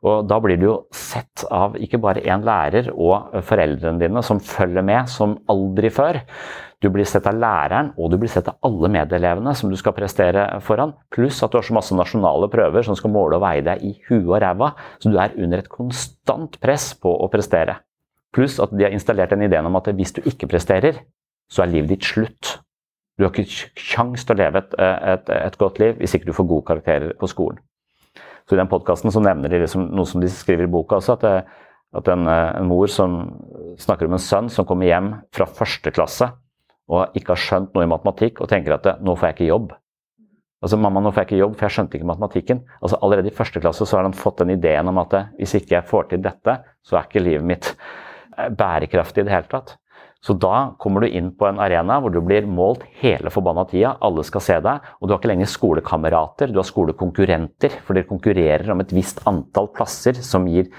Og da blir du jo sett av ikke bare én lærer og foreldrene dine som følger med som aldri før. Du blir sett av læreren, og du blir sett av alle medelevene som du skal prestere foran. Pluss at du har så masse nasjonale prøver som skal måle og veie deg i huet og ræva. Så du er under et konstant press på å prestere. Pluss at de har installert den ideen om at hvis du ikke presterer, så er livet ditt slutt. Du har ikke kjangs til å leve et, et, et, godt liv hvis ikke du får gode karakterer på skolen. Så I den podkasten nevner de liksom, noe som de skriver i boka også, at, det, at en, en, mor som snakker om en sønn som kommer hjem fra første klasse og ikke har skjønt noe i matematikk, og tenker at 'nå får jeg ikke jobb'. Altså, 'Mamma, nå får jeg ikke jobb, for jeg skjønte ikke matematikken'. Altså, Allerede i første klasse så har han fått den ideen om at hvis ikke jeg får til dette, så er ikke livet mitt eh, bærekraftig i det hele tatt. Så da kommer du inn på en arena hvor du blir målt hele forbanna tida, alle skal se deg, og du har ikke lenger skolekamerater, du har skolekonkurrenter, for dere konkurrerer om et visst antall plasser som gir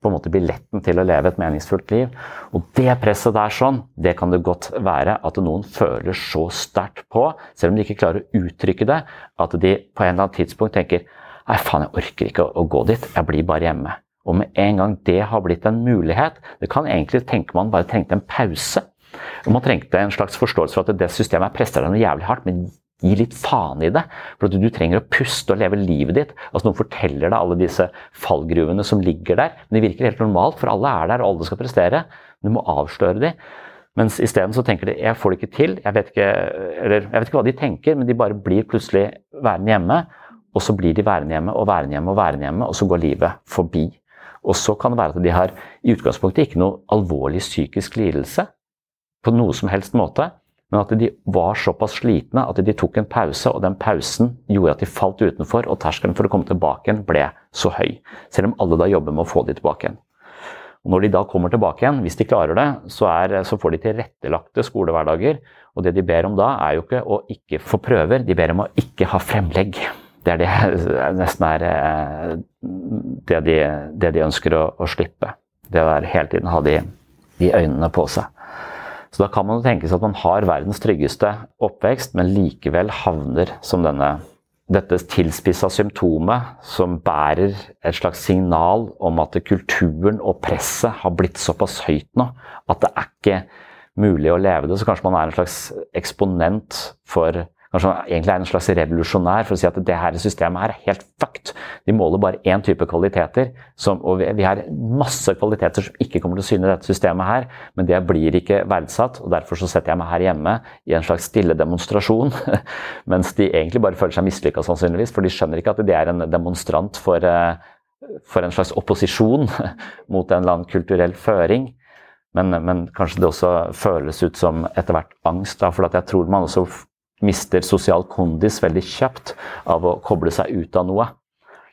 på en måte billetten til å leve et meningsfullt liv. Og det presset der sånn, det kan det godt være at noen føler så sterkt på, selv om de ikke klarer å uttrykke det, at de på en eller annen tidspunkt tenker Nei, faen, jeg orker ikke å, gå dit, jeg blir bare hjemme. Og med en gang det har blitt en mulighet Det kan egentlig tenke man bare trengte en pause. Og Man trengte en slags forståelse for at det systemet presser deg noe jævlig hardt, men gi litt faen i det. For du trenger å puste og leve livet ditt. Altså Noen forteller deg alle disse fallgruvene som ligger der. Men det virker helt normalt, for alle er der, og alle skal prestere. Du må avsløre dem. Mens isteden så tenker de jeg får det ikke til. Jeg vet ikke, eller, jeg vet ikke hva de tenker, men de bare blir plutselig værende hjemme. Og så blir de værende hjemme og værende hjemme og værende hjemme, og så går livet forbi. Og så kan det være at de har i utgangspunktet ikke noe alvorlig psykisk lidelse på noe som helst måte, men at de var såpass slitne at de tok en pause, og den pausen gjorde at de falt utenfor, og terskelen for å komme tilbake igjen ble så høy. Selv om alle da jobber med å få de tilbake igjen. Og når de da kommer tilbake igjen, hvis de klarer det, så, er, så får de tilrettelagte skolehverdager. Og det de ber om da, er jo ikke å ikke få prøver, de ber om å ikke ha fremlegg. Det er det nesten er eh, det de, det de ønsker å, å, slippe. Det å hele tiden ha de, de øynene på seg. Så da kan man tenke seg at man har verdens tryggeste oppvekst, men likevel havner som denne dette tilspissa symptomet som bærer et slags signal om at kulturen og presset har blitt såpass høyt nå at det er ikke mulig å leve det. Så kanskje man er en slags eksponent for kanskje han egentlig er en slags revolusjonær for å si at det her systemet her er helt fucked. De måler bare én type kvaliteter, som, og vi har masse kvaliteter som ikke kommer til å syne i dette systemet her, men det blir ikke verdsatt. og Derfor så setter jeg meg her hjemme i en slags stille demonstrasjon, mens de egentlig bare føler seg mislykka, sannsynligvis, for de skjønner ikke at de er en demonstrant for, eh, for en slags opposisjon mot en eller annen kulturell føring. Men, men, kanskje det også føles ut som etter hvert angst. Da, for jeg tror man også mister sosial kondis veldig kjapt av å koble seg ut av noe.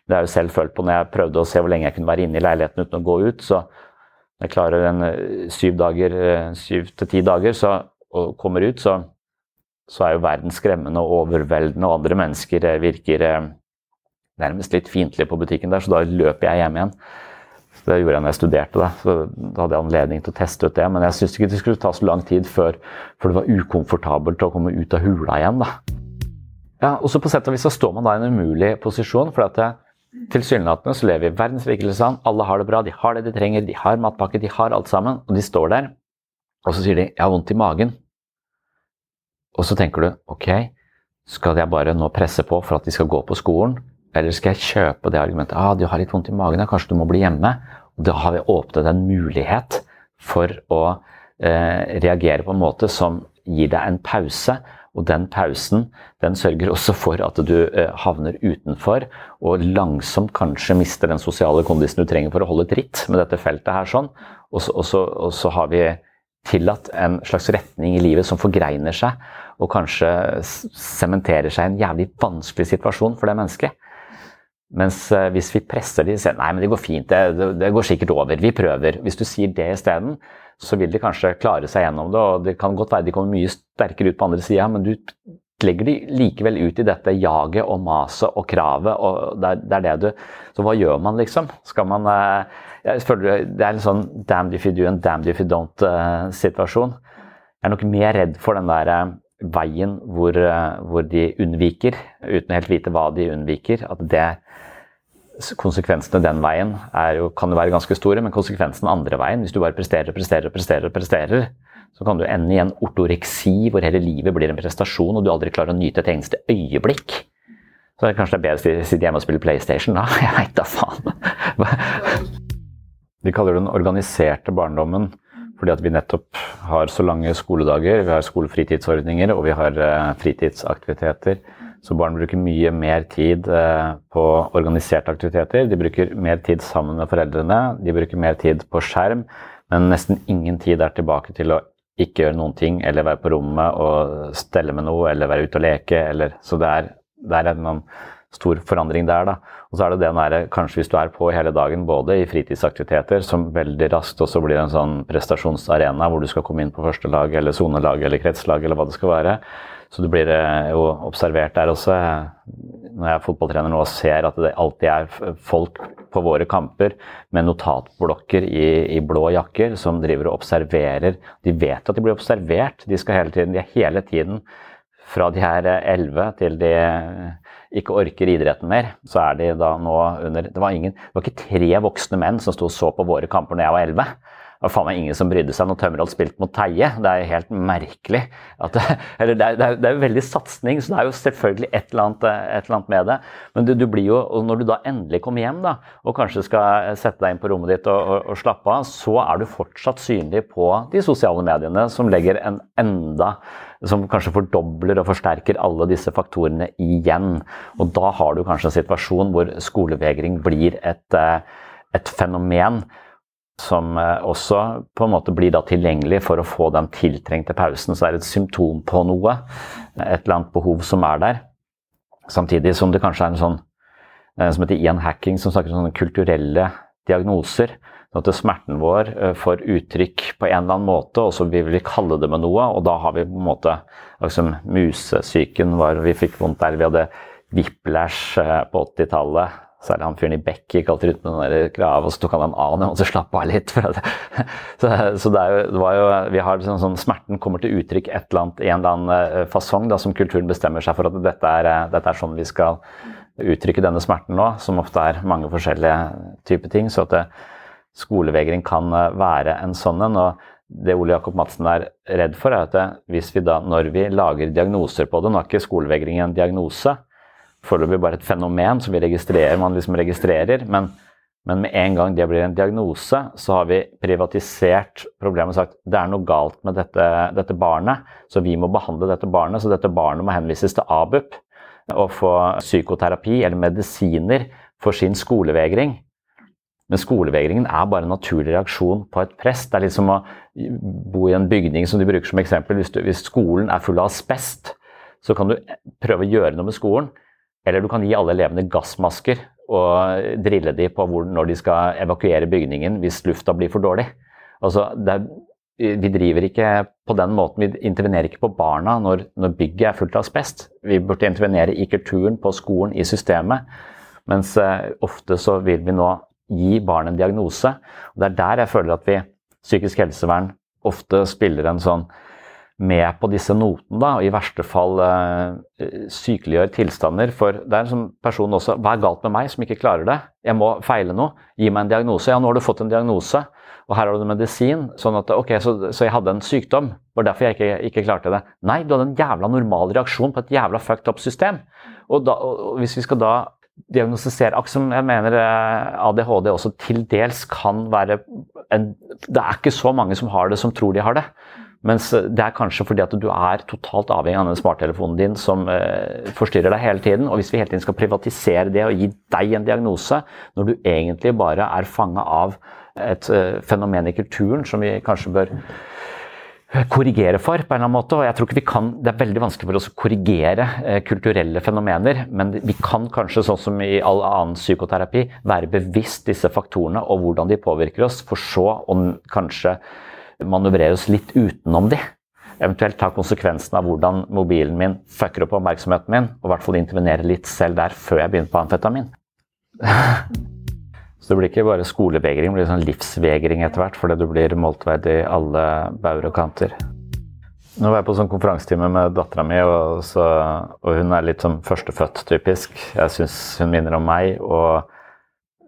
Det har jeg jo selv følt på når jeg prøvde å se hvor lenge jeg kunne være inne i leiligheten uten å gå ut. Så når jeg klarer en eh, syv dager, eh, syv til ti dager så, og kommer ut, så, så, er jo verden skremmende og overveldende, og andre mennesker eh, virker nærmest litt fiendtlige på butikken der, så da løper jeg hjem igjen. Det gjorde jeg når jeg studerte, da. så da hadde jeg anledning til å teste ut det. Men jeg syntes ikke det skulle ta så lang tid før, før det var ukomfortabelt å komme ut av hula igjen. da. Ja, og så På sett og vis så står man da i en umulig posisjon. for at Tilsynelatende så lever vi i verdens rikeste land. Alle har det bra, de har det de trenger, de har matpakke, de har alt sammen. Og de står der, og så sier de 'jeg har vondt i magen'. Og så tenker du 'ok, skal jeg bare nå presse på for at de skal gå på skolen'? Eller skal jeg kjøpe det argumentet ah, du har litt vondt i magen, kanskje du må bli hjemme. Da har vi åpnet en mulighet for å eh, reagere på en måte som gir deg en pause. Og den pausen den sørger også for at du eh, havner utenfor og langsomt kanskje mister den sosiale kondisen du trenger for å holde tritt med dette feltet her. sånn. Og så, og så, og så har vi tillatt en slags retning i livet som forgreiner seg og kanskje sementerer seg i en jævlig vanskelig situasjon for det mennesket. Mens eh, hvis vi presser de sier nei, men det går fint, det, det, går sikkert over, vi prøver. Hvis du sier det isteden, så vil de kanskje klare seg gjennom det. og Det kan godt være de kommer mye sterkere ut på andre sida, men du legger de likevel ut i dette jaget og maset og kravet. og det er, det er, det du, Så hva gjør man, liksom? Skal man eh, jeg føler Det er en sånn damn if you do and damn if you don't-situasjon. Eh, jeg er nok mer redd for den der veien hvor, hvor de unnviker, uten å helt vite hva de unnviker. At det konsekvensene den veien jo, kan jo være ganske store, men konsekvensen andre veien, hvis du bare presterer og presterer presterer, presterer, så kan du ende i en ortoreksi hvor hele livet blir en prestasjon, og du aldri klarer å nyte et eneste øyeblikk. Så det er kanskje det er bedre å sitte hjemme og spille PlayStation da. Jeg veit da faen. Vi kaller det den organiserte barndommen fordi at vi nettopp har så lange skoledager, vi har skolefritidsordninger og vi har uh, fritidsaktiviteter. Så barn bruker mye mer tid uh, på organiserte aktiviteter. De bruker mer tid sammen med foreldrene, de bruker mer tid på skjerm, men nesten ingen tid er tilbake til å ikke gjøre noen ting, eller være på rommet og stelle med noe, eller være ute og leke. Eller, så det er, det er en stor forandring der. da. Og så er det den der, kanskje hvis du er på hele dagen, både i fritidsaktiviteter, som veldig raskt også blir en sånn prestasjonsarena hvor du skal komme inn på første lag, eller sonelag, eller kretslag, eller hva det skal være. Så du blir eh, jo observert der også. Eh, når jeg er fotballtrener nå og ser at det alltid er folk på våre kamper med notatblokker i, i, blå jakker som driver og observerer. De vet at de blir observert. De skal hele tiden, de er hele tiden fra de er 11 eh, til de ikke orker idretten mer, så er de da nå under Det var, ingen, det var ikke tre voksne menn som sto og så på våre kamper når jeg var 11 var faen meg ingen som brydde seg når Tømmerholt spilte mot Teie. Det er jo helt merkelig. Det, det er, det er jo veldig satsing, så det er jo selvfølgelig et eller annet, et eller annet med det. Men du, du, blir jo, og når du da endelig kommer hjem da, og kanskje skal sette deg inn på rommet ditt og, og, og slappe av, så er du fortsatt synlig på de sosiale mediene som legger en enda som kanskje fordobler og forsterker alle disse faktorene igjen. Og da har du kanskje en situasjon hvor skolevegring blir et, eh, et fenomen som eh, også på en måte blir da tilgjengelig for å få den tiltrengte pausen. Så det er et symptom på noe, et eller annet behov som er der. Samtidig som det kanskje er en sånn eh, som heter Ian Hacking, som snakker om sånne kulturelle diagnoser. Sånn at smerten vår eh, får uttrykk på en eller annen måte, og så vil vi kalle det med noe. Og da har vi på en måte liksom Musesyken var Vi fikk vondt der. Vi hadde whiplash på 80-tallet Særlig han fyren i Beck gikk alltid rundt med den krava, og så tok han en annen og så slapp av litt. så, så det, jo, det, jo vi har sånn, sånn, Smerten kommer til uttrykk et eller annet, i en eller annen eh, fasong da, som kulturen bestemmer seg for at dette er, eh, dette er sånn vi skal uttrykke denne smerten nå, som ofte er mange forskjellige typer ting. Så at eh, skolevegring kan være en sånn en. og det Ole Jakob Madsen er redd for, er at hvis vi da, når vi lager diagnoser på det Nå er ikke skolevegring en diagnose, foreløpig bare et fenomen som vi registrerer, man liksom registrerer. Men, men, med en gang det blir en diagnose, så har vi privatisert problemet og sagt det er noe galt med dette, dette barnet, så vi må behandle dette barnet. Så dette barnet må henvises til ABUP og få psykoterapi eller medisiner for sin skolevegring. Men skolevegringen er bare en naturlig reaksjon på et press. Det er litt som å bo i en bygning som de bruker som eksempel. Hvis, du, hvis skolen er full av asbest, så kan du prøve å gjøre noe med skolen. Eller du kan gi alle elevene gassmasker og drille dem på hvor, når de skal evakuere bygningen hvis lufta blir for dårlig. Altså, er, vi driver ikke på den måten. Vi intervenerer ikke på barna når, når bygget er fullt av asbest. Vi burde intervenere i kulturen, på skolen, i systemet. Mens eh, ofte så vil vi nå gi barn en diagnose. Og det er der jeg føler at vi, psykisk helsevern, ofte spiller en sånn med på disse notene, da, og i verste fall eh, sykeliggjør tilstander. For det er en sånn person også Hva er galt med meg som ikke klarer det? Jeg må feile noe. Gi meg en diagnose. Ja, nå har du fått en diagnose, og her har du medisin. Sånn at ok, så, så jeg hadde en sykdom. Var derfor jeg ikke, ikke, klarte det. Nei, du hadde en jævla normal reaksjon på et jævla fucked up system. Og, da, og hvis vi skal da diagnostisere Akkurat som jeg mener eh, ADHD også til dels kan være en, Det er ikke så mange som har det, som tror de har det. Mens eh, det er kanskje fordi at du er totalt avhengig av den smarttelefonen din som eh, forstyrrer deg hele tiden. Og hvis vi hele tiden skal privatisere det og gi deg en diagnose, når du egentlig bare er fanga av et eh, fenomen i kulturen som vi kanskje bør korrigere for på en eller annen måte. og jeg tror ikke vi kan, Det er veldig vanskelig for oss å korrigere eh, kulturelle fenomener, men vi kan kanskje, sånn som i all annen psykoterapi, være bevisst disse faktorene og hvordan de påvirker oss, for så å kanskje manøvrere oss litt utenom de. Eventuelt ta konsekvensen av hvordan mobilen min fucker opp oppmerksomheten min, og i hvert fall intervenere litt selv der før jeg begynner på amfetamin. Så det blir ikke bare skolevegring, det blir sånn livsvegring etter hvert, fordi du blir måltveid i alle bauger og kanter. Nå var jeg på sånn konferansetime med dattera mi, og, og, hun er litt som førstefødt, typisk. Jeg syns hun minner om meg. og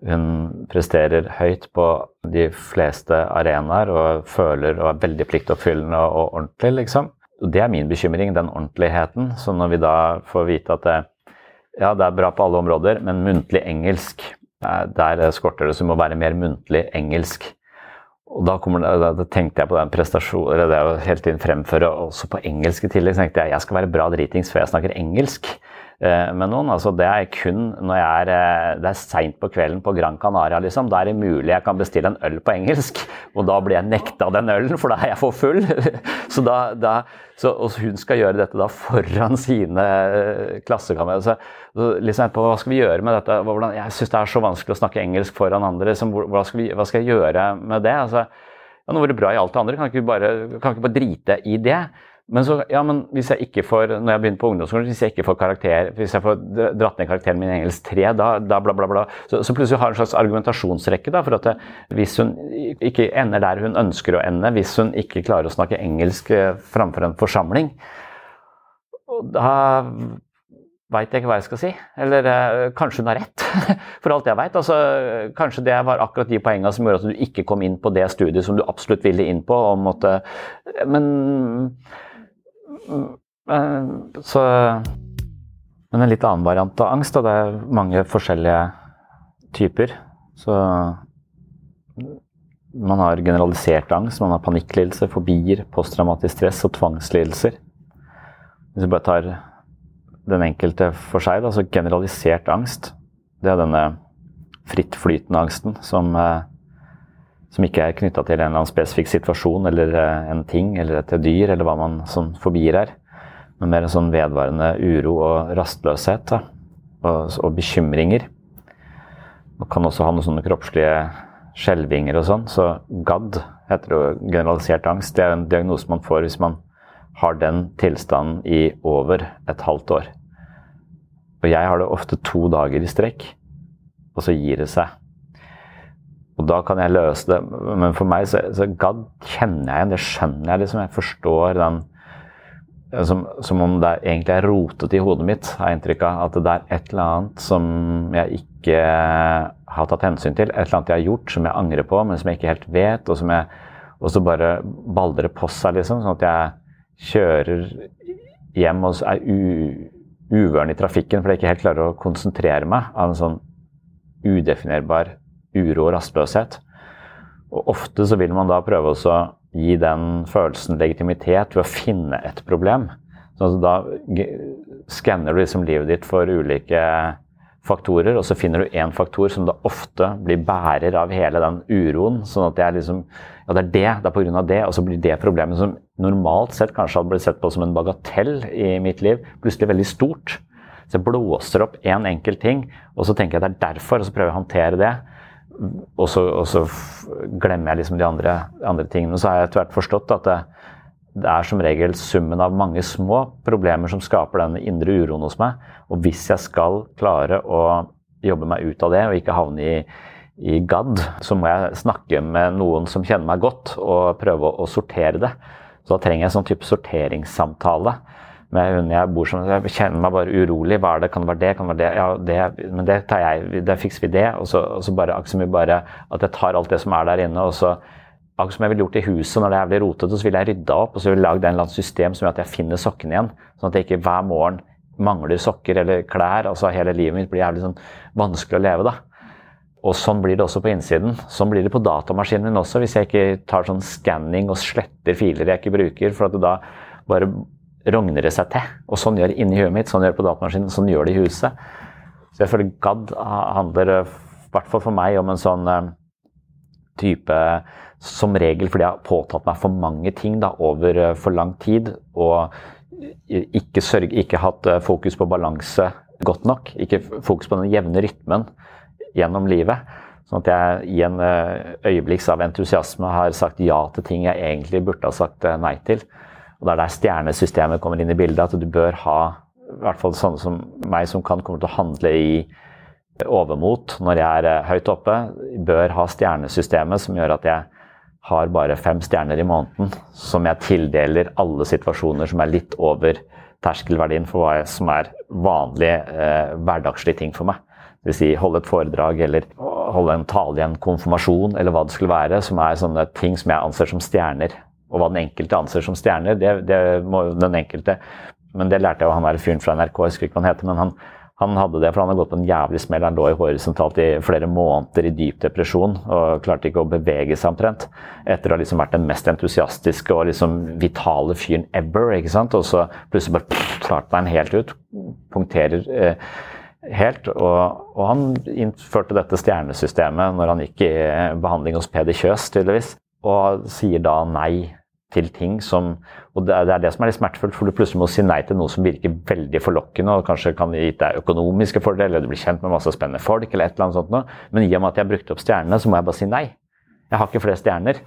Hun presterer høyt på de fleste arenaer og føler og er veldig pliktoppfyllende og ordentlig, liksom. Og det er min bekymring, den ordentligheten. Så når vi da får vite at det, ja, det er bra på alle områder, men muntlig engelsk, der skorter det, så det må være mer muntlig engelsk. Og da, det, da, tenkte jeg på den prestasjonen, eller det å hele tiden fremføre også på engelsk i tillegg. Så tenkte jeg jeg skal være bra dritings før jeg snakker engelsk. Eh, med noen. Altså, det er kun når jeg er, eh, det er seint på kvelden på Gran Canaria. Liksom. Da er det mulig jeg kan bestille en øl på engelsk, og da blir jeg nekta den ølen, for da er jeg for full. Så da, da, så, og hun skal gjøre dette da foran sine eh, klassekamerater. Liksom hva skal vi gjøre med dette? Hvordan, jeg syns det er så vanskelig å snakke engelsk foran andre. Så, hva, skal vi, hva, skal jeg gjøre med det? Altså, ja, nå var det bra i alt det andre, kan ikke bare, kan ikke bare drite i det? Men så, ja, men hvis jeg ikke får, når jeg begynner på ungdomsskolen, hvis jeg ikke får karakter, hvis jeg får dratt ned karakteren min i engelsk 3, da, da bla, bla, bla. Så, så plutselig har hun en slags argumentasjonsrekke. da, for at det, Hvis hun ikke ender der hun ønsker å ende, hvis hun ikke klarer å snakke engelsk eh, framfor en forsamling, da veit jeg ikke hva jeg skal si. Eller eh, kanskje hun har rett, for alt jeg veit. Altså, kanskje det var akkurat de poengene som gjorde at du ikke kom inn på det studiet som du absolutt ville inn på. og måtte, Men så Men en litt annen variant av angst. Da. Det er mange forskjellige typer. Så man har generalisert angst, man har panikklidelse, fobier, posttraumatisk stress og tvangslidelser. Hvis vi bare tar den enkelte for seg, da, så generalisert angst, det er denne frittflytende angsten som eh, som ikke er knytta til en eller annen spesifikk situasjon eller eh, en ting eller et dyr, eller hva man sånn forbier er. Men mer en sånn vedvarende uro og rastløshet da. og, og bekymringer. Man kan også ha noen sånne kroppslige skjelvinger og sånn. Så GAD heter jo generalisert angst. Det er en diagnose man får hvis man har den tilstanden i over et halvt år. Og jeg har det ofte to dager i strekk, og så gir det seg. Og da kan jeg løse det. Men for meg så, så God kjenner jeg igjen, det skjønner jeg liksom. Jeg forstår den som, som, om det egentlig er rotet i hodet mitt, har jeg inntrykk av. At det er et eller annet som jeg ikke har tatt hensyn til. Et eller annet jeg har gjort som jeg angrer på, men som jeg ikke helt vet. Og, som jeg, og så bare baller det på seg, liksom. Sånn at jeg kjører hjem og er uvøren i trafikken fordi jeg ikke helt klarer å konsentrere meg av en sånn udefinerbar uro og rastløshet. Og ofte så vil man da prøve å gi den følelsen legitimitet ved å finne et problem. Så da skanner du liksom livet ditt for ulike faktorer, og så finner du én faktor som da ofte blir bærer av hele den uroen. Sånn at det er liksom Ja, det er det, det er pga. det, og så blir det problemet som normalt sett kanskje hadde blitt sett på som en bagatell i mitt liv, plutselig veldig stort. Så jeg blåser opp én en enkelt ting, og så tenker jeg at det er derfor, og så prøver jeg å håndtere det og så, og så, glemmer jeg liksom de andre, andre, tingene. Så har jeg etter hvert forstått at det, det, er som regel summen av mange små problemer som skaper denne indre uroen hos meg. Og hvis jeg skal klare å jobbe meg ut av det og ikke havne i, i gadd, så må jeg snakke med noen som kjenner meg godt og prøve å, å sortere det. Så da trenger jeg en sånn type sorteringssamtale med hunden jeg bor sammen. Jeg kjenner meg bare urolig. Hva er det? Kan det være det? Kan det være det? Ja, det, men det tar jeg. Da fikser vi det. Og så, og så bare akkurat som bare at jeg tar alt det som er der inne, og så Akkurat som jeg ville gjort i huset når det er jævlig rotete, så ville jeg rydda opp og så ville jeg lagd en eller annen system som gjør at jeg finner sokkene igjen. Sånn at jeg ikke hver morgen mangler sokker eller klær. altså Hele livet mitt blir jævlig sånn vanskelig å leve, da. Og sånn blir det også på innsiden. Sånn blir det på datamaskinen min også, hvis jeg ikke tar sånn skanning og sletter filer jeg ikke bruker. For at da bare rogner det seg til. Og sånn gjør det inni huet mitt, sånn gjør det på datamaskinen, sånn gjør det i huset. Så jeg føler GAD handler, eh, i hvert fall for meg, om en sånn eh, type Som regel fordi jeg har påtatt meg for mange ting da, over eh, for lang tid. Og ikke, sørge, ikke hatt fokus på balanse godt nok. Ikke fokus på den jevne rytmen gjennom livet. Sånn at jeg i en øyeblikks av entusiasme har sagt ja til ting jeg egentlig burde ha sagt nei til. Og Det er der stjernesystemet kommer inn i bildet. At du bør ha, i hvert fall sånne som meg som kan komme til å handle i overmot når jeg er eh, høyt oppe, bør ha stjernesystemet som gjør at jeg har bare fem stjerner i måneden som jeg tildeler alle situasjoner som er litt over terskelverdien for hva som er vanlige eh, hverdagslige ting for meg. Vil si holde et foredrag eller holde en tale i en konfirmasjon eller hva det skulle være, som er sånne ting som jeg anser som stjerner. Og hva den enkelte anser som stjerner, det, det må jo den enkelte Men det lærte jeg av han der fyren fra NRK, jeg husker ikke hva han heter, men han, han hadde det, for han hadde gått på en jævlig smell. Han lå i horisontalt i flere måneder i dyp depresjon og klarte ikke å bevege seg omtrent. Etter å ha liksom vært den mest entusiastiske og liksom vitale fyren ever. ikke sant? Og så plutselig bare klarte han helt ut. Punkterer eh, helt. Og, og, han innførte dette stjernesystemet når han gikk i behandling hos Peder Kjøs, tydeligvis. Og sier da nei til ting som Og det er det som er litt smertefullt, for du plutselig må si nei til noe som virker veldig forlokkende og kanskje kan gi deg økonomiske fordeler, eller du blir kjent med masse spennende folk, eller et eller annet sånt noe. Men i og med at jeg har brukt opp stjernene, så må jeg bare si nei. Jeg har ikke flere stjerner.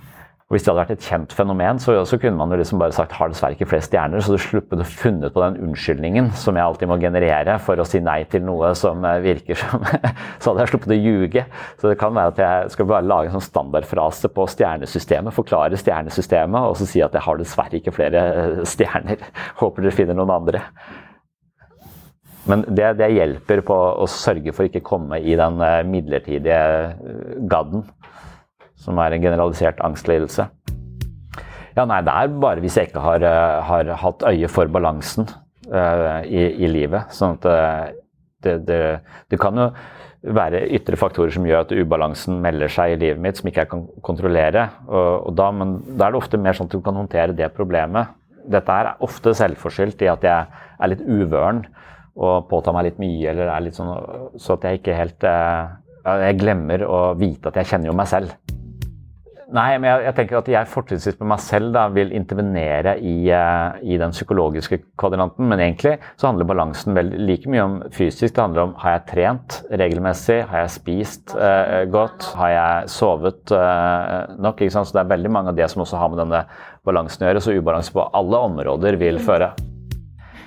Hvis det hadde vært et kjent fenomen, så, så kunne man jo liksom bare sagt har dessverre ikke flere stjerner, så du sluppet å funnet på den unnskyldningen som jeg alltid må generere for å si nei til noe som eh, virker som Så hadde jeg sluppet å ljuge. Så det kan være at jeg skal bare lage en sånn standardfrase på stjernesystemet, forklare stjernesystemet, og så si at jeg har dessverre ikke flere eh, stjerner. Håper dere finner noen andre. Men det, det hjelper på å sørge for ikke komme i den eh, midlertidige gadden som er en generalisert angstlidelse. Ja, nei, det er bare hvis jeg ikke har, eh, har hatt øye for balansen uh, i, i, livet. Sånn at eh, det, det, det, kan jo være ytre faktorer som gjør at ubalansen melder seg i livet mitt, som ikke jeg kan kontrollere. Og, og da, men da er det ofte mer sånn at du kan håndtere det problemet. Dette er ofte selvforskyldt i at jeg er litt uvøren og påtar meg litt mye, eller er litt sånn så at jeg ikke helt Jeg glemmer å vite at jeg kjenner jo meg selv. Nei, men jeg, jeg, tenker at jeg fortrinnsvis med meg selv da, vil intervenere i, uh, i, den psykologiske kvadranten. Men egentlig så handler balansen vel like mye om fysisk. Det handler om har jeg trent regelmessig, har jeg spist uh, godt, har jeg sovet uh, nok? Så det er veldig mange av det som også har med denne balansen å gjøre. Så ubalanse på alle områder vil føre.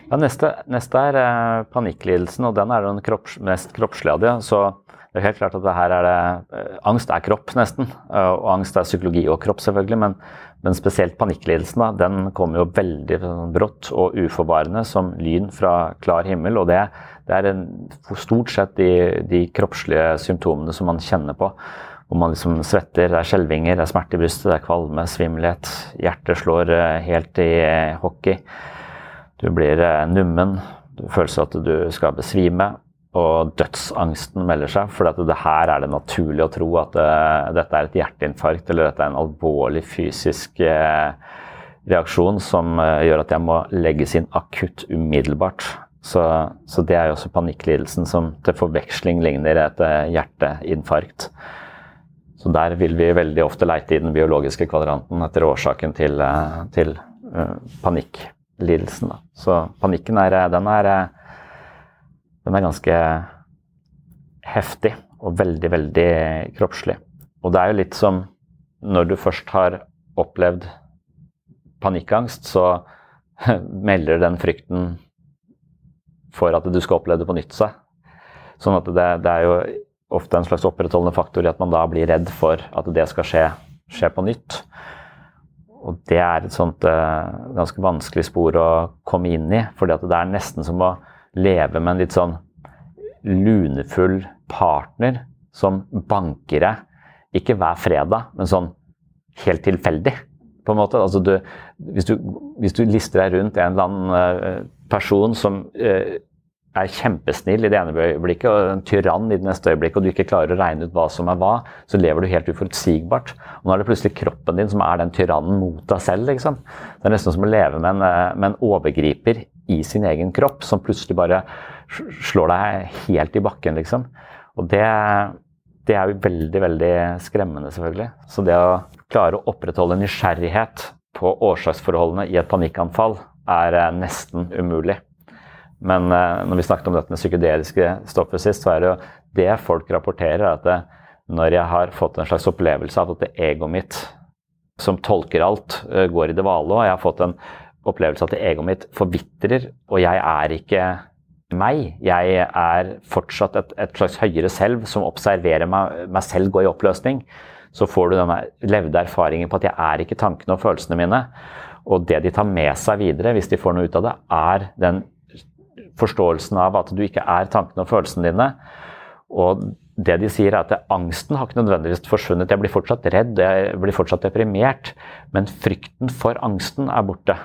Ja, neste, neste er panikklidelsen, og den er den kropps, mest kroppslige av de. Det er helt klart at det her er det, eh, Angst er kropp, nesten. Eh, og angst er psykologi og kropp, selvfølgelig. Men, men spesielt panikklidelsen da, den kommer jo veldig sånn brått og uforvarende som lyn fra klar himmel. Og det, det er en, stort sett de, de, kroppslige symptomene som man kjenner på. Hvor man liksom svetter, det er skjelvinger, det er smerte i brystet, det er kvalme, svimmelhet. Hjertet slår eh, helt i hockey. Du blir nummen. Du føler at du skal besvime og dødsangsten melder seg. For det her er det naturlig å tro at uh, dette er et hjerteinfarkt eller dette er en alvorlig fysisk uh, reaksjon som uh, gjør at jeg må legges inn akutt umiddelbart. Så, så, det er jo også panikklidelsen som til forveksling ligner et hjerteinfarkt. Så der vil vi veldig ofte leite i den biologiske kvadranten etter årsaken til, til panikklidelsen. Så panikken er, den er den er ganske heftig og veldig, veldig kroppslig. Og det er jo litt som når du først har opplevd panikkangst, så melder den frykten for at du skal oppleve det på nytt seg. Sånn at det, det, er jo ofte en slags opprettholdende faktor i at man da blir redd for at det skal skje, skje på nytt. Og det er et sånt uh, ganske vanskelig spor å komme inn i, fordi at det er nesten som å leve med en litt sånn lunefull partner som banker deg, ikke hver fredag, men sånn helt tilfeldig. på en måte. Altså du, hvis, du, hvis, du, lister deg rundt en eller annen uh, person som uh, er kjempesnill i det ene øyeblikket og en tyrann i det neste øyeblikket, og du ikke klarer å regne ut hva som er hva, så lever du helt uforutsigbart. Og nå er det plutselig kroppen din som er den tyrannen mot deg selv. Liksom. Det er nesten som å leve med en, eh, med en overgriper i sin egen kropp, som plutselig bare slår deg helt i bakken, liksom. Og det, det er jo veldig, veldig skremmende, selvfølgelig. Så det å klare å opprettholde nysgjerrighet på årsaksforholdene i et panikkanfall er eh, nesten umulig. Men uh, når vi snakket om dette med psykedeliske stoffer sist, så er det jo det folk rapporterer, at det, når jeg har fått en slags opplevelse av at det egoet mitt som tolker alt, går i det vale, og jeg har fått en opplevelse av at egoet mitt forvitrer, og jeg er ikke meg. Jeg er fortsatt et, et slags høyere selv som observerer meg, meg, selv gå i oppløsning. Så får du denne levde erfaringen på at jeg er ikke tankene og følelsene mine. Og det de tar med seg videre, hvis de får noe ut av det, er den forståelsen av at du ikke er tankene og følelsene dine. Og det de sier er at Angsten har ikke nødvendigvis forsvunnet. Jeg blir fortsatt redd, jeg blir fortsatt deprimert. Men frykten for angsten er borte.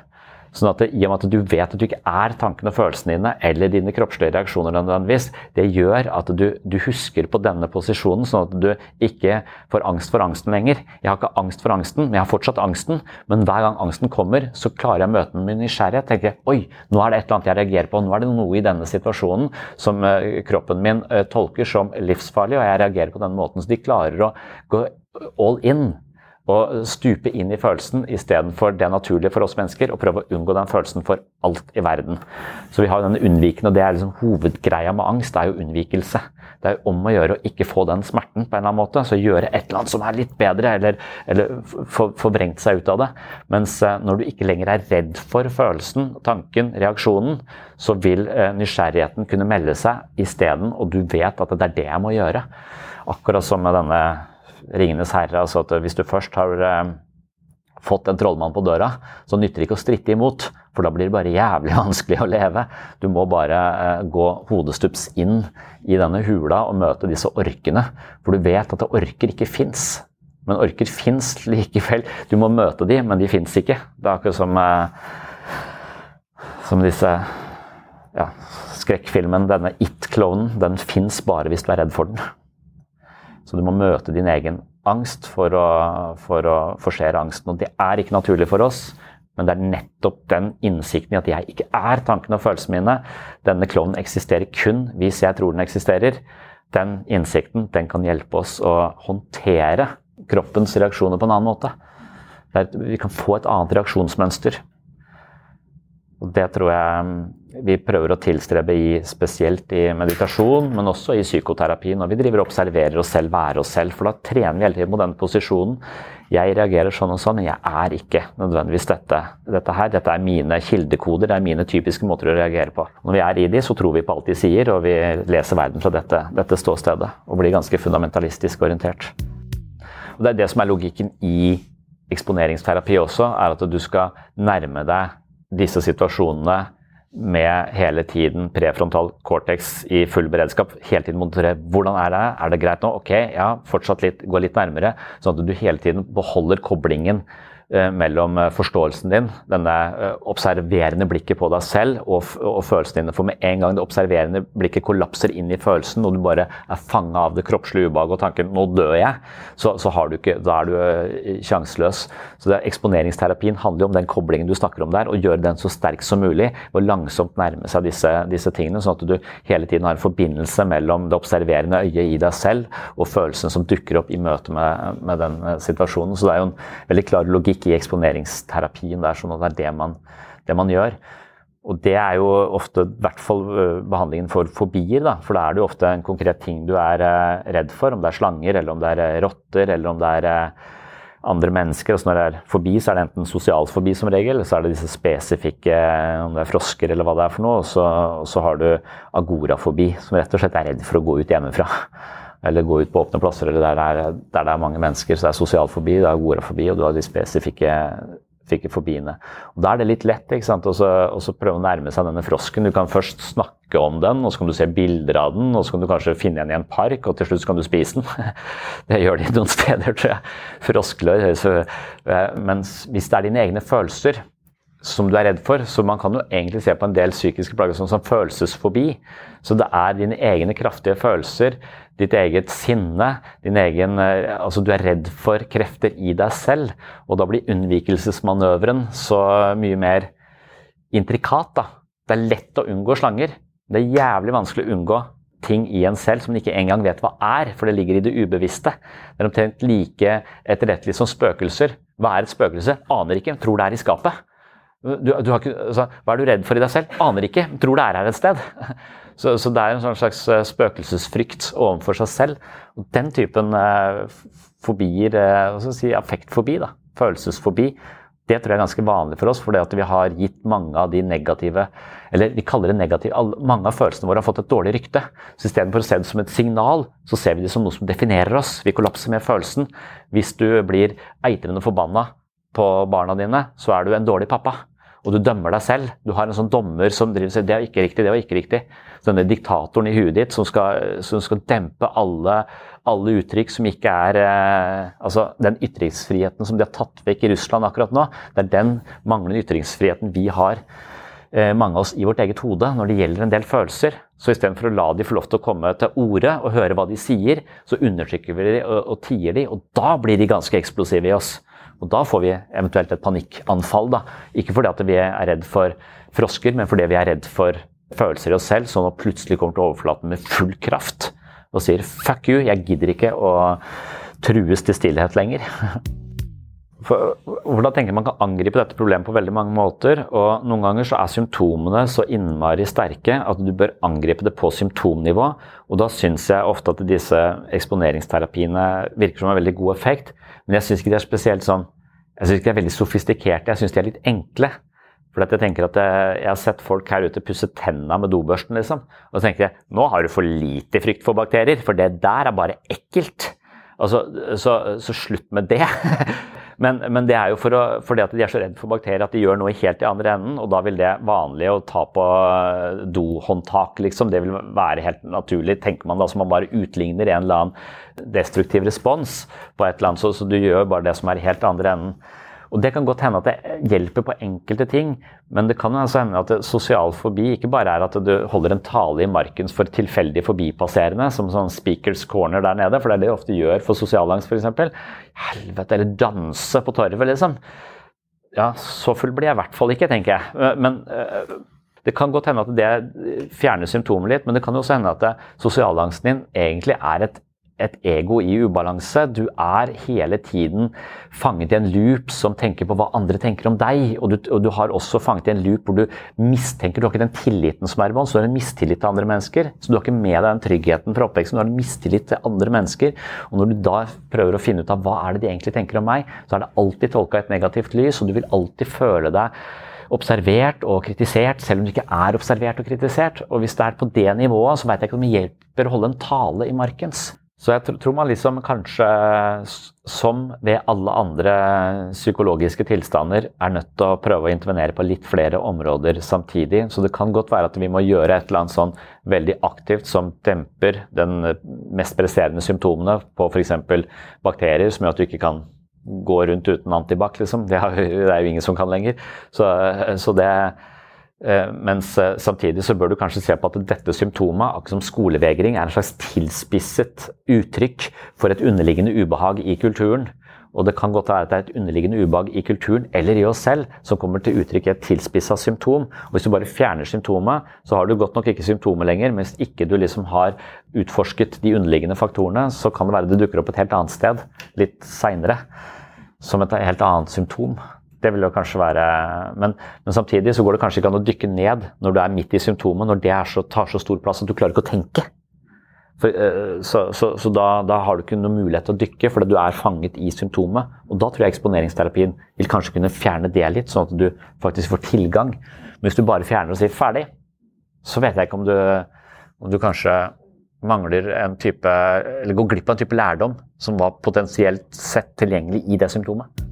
Sånn at det, I og med at du vet at du ikke er tankene og følelsene dine eller dine kroppslige reaksjoner, nødvendigvis, det gjør at du, du, husker på denne posisjonen, sånn at du ikke får angst for angsten lenger. Jeg har ikke angst for angsten, men jeg har fortsatt angsten. Men hver gang angsten kommer, så klarer jeg å møte den med nysgjerrighet. tenker Oi, nå er det et eller annet jeg reagerer på. Nå er det noe i denne situasjonen som uh, kroppen min uh, tolker som livsfarlig, og jeg reagerer på den måten. Så de klarer å gå all in å stupe inn i følelsen istedenfor det naturlige for oss mennesker, og prøve å unngå den følelsen for alt i verden. Så vi har denne unnvikende, og det er liksom hovedgreia med angst, det er jo unnvikelse. Det er om å gjøre å ikke få den smerten på en eller annen måte, så gjøre et eller annet som er litt bedre, eller, eller forvrengt seg ut av det. Mens eh, når du ikke lenger er redd for følelsen, tanken, reaksjonen, så vil eh, nysgjerrigheten kunne melde seg isteden, og du vet at det er det jeg må gjøre. Akkurat som med denne 'Ringenes herre'. altså at Hvis du først har eh, fått en trollmann på døra, så nytter det ikke å stritte imot. For da blir det bare jævlig vanskelig å leve. Du må bare eh, gå hodestups inn i denne hula og møte disse orkene. For du vet at orker ikke fins. Men orker fins likevel. Du må møte de, men de fins ikke. Det er akkurat som, eh, som disse ja, skrekkfilmen, denne It-klovnen. Den fins bare hvis du er redd for den. Så du må møte din egen angst for å, for å forsere angsten. Og det er ikke naturlig for oss, men det er nettopp den innsikten i at jeg ikke er tankene og følelsene mine. Denne klovnen eksisterer kun hvis jeg tror den eksisterer. Den innsikten den kan hjelpe oss å håndtere kroppens reaksjoner på en annen måte. vi kan få et annet reaksjonsmønster. Og det tror jeg vi prøver å tilstrebe i, spesielt i meditasjon, men også i psykoterapi. Når vi driver og observerer oss selv, være oss selv. For da trener vi hele tiden på den posisjonen. Jeg reagerer sånn og sånn, men jeg er ikke nødvendigvis dette, dette her. Dette er mine kildekoder, det er mine typiske måter å reagere på. Når vi er i de, så tror vi på alt de sier, og vi leser verden fra dette, dette ståstedet. Og blir ganske fundamentalistisk orientert. Og Det er det som er logikken i eksponeringsterapi også, er at du skal nærme deg disse situasjonene med hele tiden prefrontal cortex i full beredskap. Hele tiden monitorere hvordan er det, er det greit nå? Ok, ja, fortsatt litt, gå litt nærmere. Sånn at du hele tiden beholder koblingen mellom eh, forståelsen din, denne eh, observerende blikket på deg selv og, og følelsene dine. For med en gang det observerende blikket kollapser inn i følelsen, og du bare er fanga av det kroppslige ubehaget og tanken 'nå dør jeg', så, så ikke, da er du sjanseløs. Så Eksponeringsterapien handler om den koblingen du snakker om der, og gjøre den så sterk som mulig. Og langsomt nærme seg disse, disse tingene, sånn at du hele tiden har en forbindelse mellom det observerende øyet i deg selv og følelsen som dukker opp i møte med, med den situasjonen. Så det er jo en veldig klar logikk ikke i eksponeringsterapien. Det er sånn at det er det man, det man gjør. Og det er jo ofte i hvert fall behandlingen for fobier. Da. For da er det jo ofte en konkret ting du er redd for. Om det er slanger, eller om det er rotter, eller om det er andre mennesker. Og så når det er fobi, så er det enten sosial fobi som regel, eller så er det disse spesifikke, om det er frosker eller hva det er for noe. Og så, og så har du agorafobi, som rett og slett er redd for å gå ut hjemmefra eller gå ut på åpne plasser eller der det er, der det er mange mennesker. Så det er sosial fobi, det er agorafobi, og du har de spesifikke fobiene. Og Da er det litt lett ikke sant? Også, også prøve å nærme seg denne frosken. Du kan først snakke om den, og så kan du se bilder av den, og så kan du kanskje finne den i en park, og til slutt kan du spise den. Det gjør de noen steder, tror jeg. Froskelår. Men mens hvis det er dine egne følelser som du er redd for. Så man kan jo egentlig se på en del psykiske plager som, som følelsesfobi. Så det er dine egne kraftige følelser, ditt eget sinne, din egen eh, Altså du er redd for krefter i deg selv. Og da blir unnvikelsesmanøveren så mye mer intrikat, da. Det er lett å unngå slanger. Det er jævlig vanskelig å unngå ting i en selv som en ikke engang vet hva er, for det ligger i det ubevisste. Det er omtrent like etterrettelig som spøkelser. Hva er et spøkelse? Aner ikke, tror det er i skapet. Du, du ikke, altså, hva er du redd for i deg selv? Aner ikke, tror det er her et sted. Så, så det er en sånn slags eh, spøkelsesfrykt overfor seg selv. Og den typen eh, fobier, eh, si, affektfobi, da, følelsesfobi, det tror jeg er ganske vanlig for oss, fordi vi har gitt mange av de negative Eller vi kaller det negative Mange av følelsene våre har fått et dårlig rykte. Så istedenfor å se det som et signal, så ser vi det som noe som definerer oss. Vi kollapser med følelsen. Hvis du blir eitrende forbanna på barna dine, så er du en dårlig pappa. Og du dømmer deg selv. Du har en sånn dommer som driver sier det var ikke riktig, det var ikke riktig. Denne diktatoren i huet ditt som skal, som skal dempe alle, alle, uttrykk som ikke er eh, Altså den ytringsfriheten som de har tatt vekk i Russland akkurat nå, det er den manglende ytringsfriheten vi har, eh, mange av oss, i vårt eget hode når det gjelder en del følelser. Så istedenfor å la de få lov til å komme til orde og høre hva de sier, så undertrykker vi de og, og tier de, og da blir de ganske eksplosive i oss. Og Da får vi eventuelt et panikkanfall. Da. Ikke fordi at vi er redd for frosker, men fordi vi er redd for følelser i oss selv som plutselig kommer til overflaten med full kraft og sier 'fuck you, jeg gidder ikke å trues til stillhet lenger'. For, hvordan tenker Man kan angripe dette problemet på veldig mange måter. og Noen ganger så er symptomene så innmari sterke at du bør angripe det på symptomnivå. og Da syns jeg ofte at disse eksponeringsterapiene virker som en veldig god effekt. Men jeg syns ikke de er spesielt sånn Jeg syns ikke de er veldig sofistikerte, jeg syns de er litt enkle. For jeg tenker at jeg, har sett folk her ute pusse tenna med dobørsten, liksom. Og så tenker jeg nå har du for lite frykt for bakterier, for det der er bare ekkelt. Altså, så, så slutt med det. Men, men, det er jo for å, fordi at de er så redd for bakterier at de gjør noe helt i andre enden. Og da vil det vanlig å ta på dohåndtak, liksom. Det vil være helt naturlig, tenker man da, så man bare utligner en eller annen destruktiv respons på et eller annet. Så, så du gjør bare det som er i helt andre enden. Og Det kan godt hende at det hjelper på enkelte ting, men det kan altså hende at sosial fobi ikke bare er at du holder en tale i markens for tilfeldig forbipasserende, som sånn speakers corner der nede, for det er det de ofte gjør for sosialangst f.eks. Helvete, eller danse på torvet, liksom. Ja, så full blir jeg i hvert fall ikke, tenker jeg. Men øh, det kan godt hende at det fjerner symptomet litt, men det kan også hende at sosialangsten din egentlig er et et ego i ubalanse. Du er hele tiden fanget i en loop som tenker på hva andre tenker om deg. Og du, og du har også fanget i en loop hvor du mistenker Du har ikke den tilliten som er i bånn, så du har en mistillit til andre mennesker. Så du har ikke med deg den tryggheten fra oppveksten, du har en mistillit til andre mennesker. Og når du da prøver å finne ut av hva er det de egentlig tenker om meg, så er det alltid tolka et negativt lys, og du vil alltid føle deg observert og kritisert, selv om du ikke er observert og kritisert. Og hvis det er på det nivået, så veit jeg ikke om det hjelper å holde en tale i markens. Så jeg tror man liksom kanskje, som ved alle andre psykologiske tilstander, er nødt til å prøve å intervenere på litt flere områder samtidig. Så det kan godt være at vi må gjøre et eller annet sånn veldig aktivt som demper den mest presserende symptomene på f.eks. bakterier, som gjør at du ikke kan gå rundt uten antibac, liksom. Det er jo ingen som kan lenger. Så, så det mens eh, samtidig så bør du kanskje se på at dette symptomet, akkurat som skolevegring, er en slags tilspisset uttrykk for et underliggende ubehag i kulturen. Og det kan godt være at det er et underliggende ubehag i kulturen eller i oss selv som kommer til uttrykk i et tilspissa symptom. Og hvis du bare fjerner symptomet, så har du godt nok ikke symptomet lenger. Men hvis ikke du liksom har utforsket de underliggende faktorene, så kan det være det dukker opp et helt annet sted litt seinere som et helt annet symptom. Det vil jo kanskje være men, men, samtidig så går det kanskje ikke an å dykke ned når du er midt i symptomet, når det så, tar så stor plass at du klarer ikke å tenke. For, uh, så, så, så da, da, har du ikke noen mulighet til å dykke fordi du er fanget i symptomet. Og da tror jeg eksponeringsterapien vil kanskje kunne fjerne det litt, sånn at du faktisk får tilgang. Men hvis du bare fjerner og sier ferdig, så vet jeg ikke om du, om du kanskje mangler en type Eller går glipp av en type lærdom som var potensielt sett tilgjengelig i det symptomet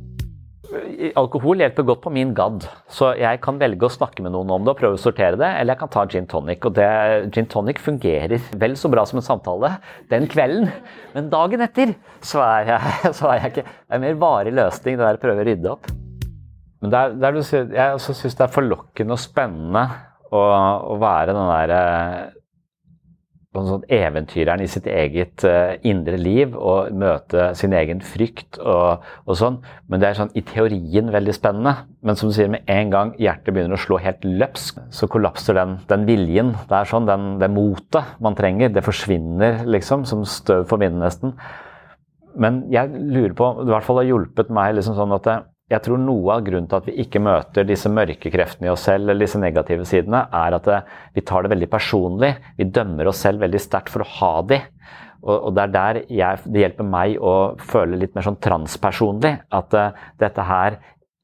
alkohol hjelper godt på min gadd. Så jeg kan velge å snakke med noen om det og prøve å sortere det, eller jeg kan ta gin tonic. Og det, gin tonic fungerer vel så bra som en samtale den kvelden, men dagen etter så er jeg, så er jeg ikke Det er en mer varig løsning, det der å prøve å rydde opp. Men det er, det er, jeg syns det er forlokkende og spennende å, å være den derre sånn eventyreren i sitt eget uh, indre liv og møte sin egen frykt og, og, sånn. Men det er sånn i teorien veldig spennende. Men som du sier, med en gang hjertet begynner å slå helt løpsk, så kollapser den, den viljen. Det er sånn, den, Det motet man trenger, det forsvinner liksom, som støv for vinden nesten. Men jeg lurer på, det i hvert fall har hjulpet meg liksom sånn at det, jeg tror noe av grunnen til at vi ikke møter disse mørke kreftene i oss selv, eller disse negative sidene, er at det, vi tar det veldig personlig. Vi dømmer oss selv veldig sterkt for å ha de. Og, det er der jeg, det hjelper meg å føle litt mer sånn transpersonlig. At uh, dette her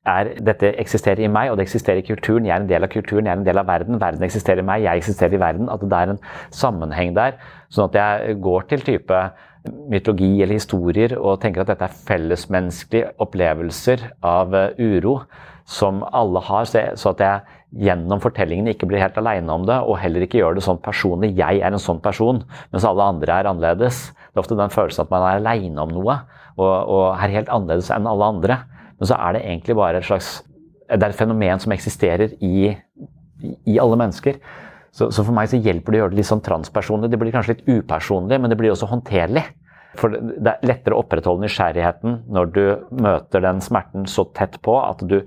er, dette eksisterer i meg, og det eksisterer i kulturen. Jeg er en del av kulturen, jeg er en del av verden. Verden eksisterer i meg, jeg eksisterer i verden. At det er en sammenheng der. Sånn at jeg går til type mytologi eller historier og tenker at dette er fellesmenneskelige opplevelser av eh, uro som alle har, så at jeg gjennom fortellingen ikke blir helt aleine om det, og heller ikke gjør det sånn personlig. Jeg er en sånn person, mens alle andre er annerledes. Det er ofte den følelsen at man er aleine om noe, og, og, er helt annerledes enn alle andre. Men så er det egentlig bare et slags Det er et fenomen som eksisterer i, i alle mennesker. Så, så, for meg så hjelper det å gjøre det litt sånn transpersonlig. Det blir kanskje litt upersonlig, men det blir også håndterlig. For det er lettere å opprettholde nysgjerrigheten når du møter den smerten så tett på at du,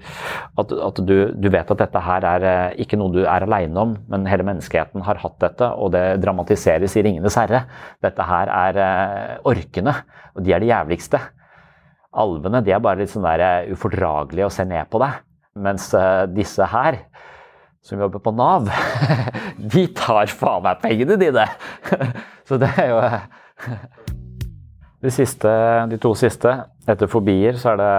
at, at du, du vet at dette her er eh, ikke noe du er aleine om, men hele menneskeheten har hatt dette, og det dramatiseres i 'Ringenes herre'. Dette her er eh, orkene, og de er de jævligste. Alvene de er bare litt sånn der eh, ufordragelige å se ned på deg. Mens disse her, som jobber på Nav, de tar faen meg pengene dine! Så det er jo de, siste, de, to siste, etter fobier, så er det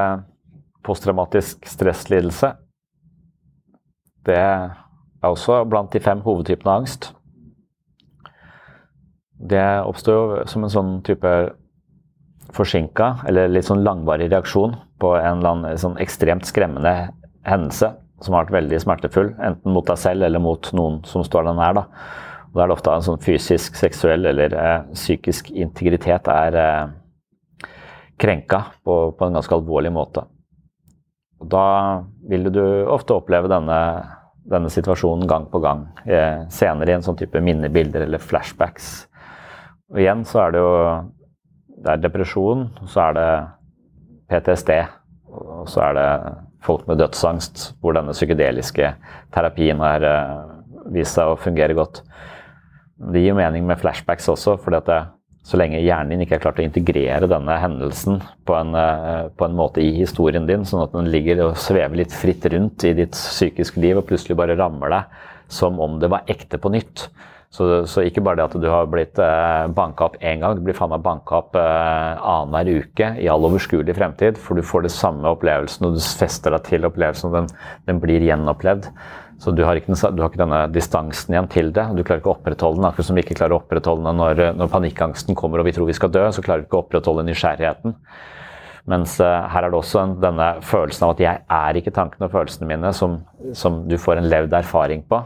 posttraumatisk stresslidelse. Det er også blant de fem hovedtypene av angst. Det oppstår som en sånn type forsinka eller litt sånn langvarig reaksjon på en eller annen sånn ekstremt skremmende hendelse som har vært veldig smertefull, enten mot deg selv eller mot noen som står deg nær. da. Og da er det ofte en sånn fysisk, seksuell eller eh, psykisk integritet er eh, krenka på, på, en ganske alvorlig måte. Og da vil du ofte oppleve denne, denne situasjonen gang på gang. Eh, senere i en sånn type minnebilder eller flashbacks. Og igjen så er det jo det er depresjon, så er det PTSD, og så er det folk med dødsangst, hvor denne psykedeliske terapien har eh, vist seg å fungere godt. Det gir mening med flashbacks også, fordi at så lenge hjernen din ikke er klart å integrere denne hendelsen på en, eh, på en, måte i historien din, sånn at den ligger og svever litt fritt rundt i ditt psykiske liv og plutselig bare rammer deg som om det var ekte på nytt. Så, så ikke bare det at du har blitt eh, banka opp én gang, du blir faen meg banka opp eh, annenhver uke i all overskuelig fremtid, for du får det samme opplevelsen og du fester deg til opplevelsen, og den, den blir gjenopplevd. Så du har, ikke, du har, ikke, denne distansen igjen til det. Du klarer ikke å opprettholde den. Akkurat som vi ikke klarer å opprettholde den når, når panikkangsten kommer og vi tror vi skal dø, så klarer vi ikke å opprettholde nysgjerrigheten. Mens uh, her er det også en, denne følelsen av at jeg er ikke tankene og følelsene mine, som, som, du får en levd erfaring på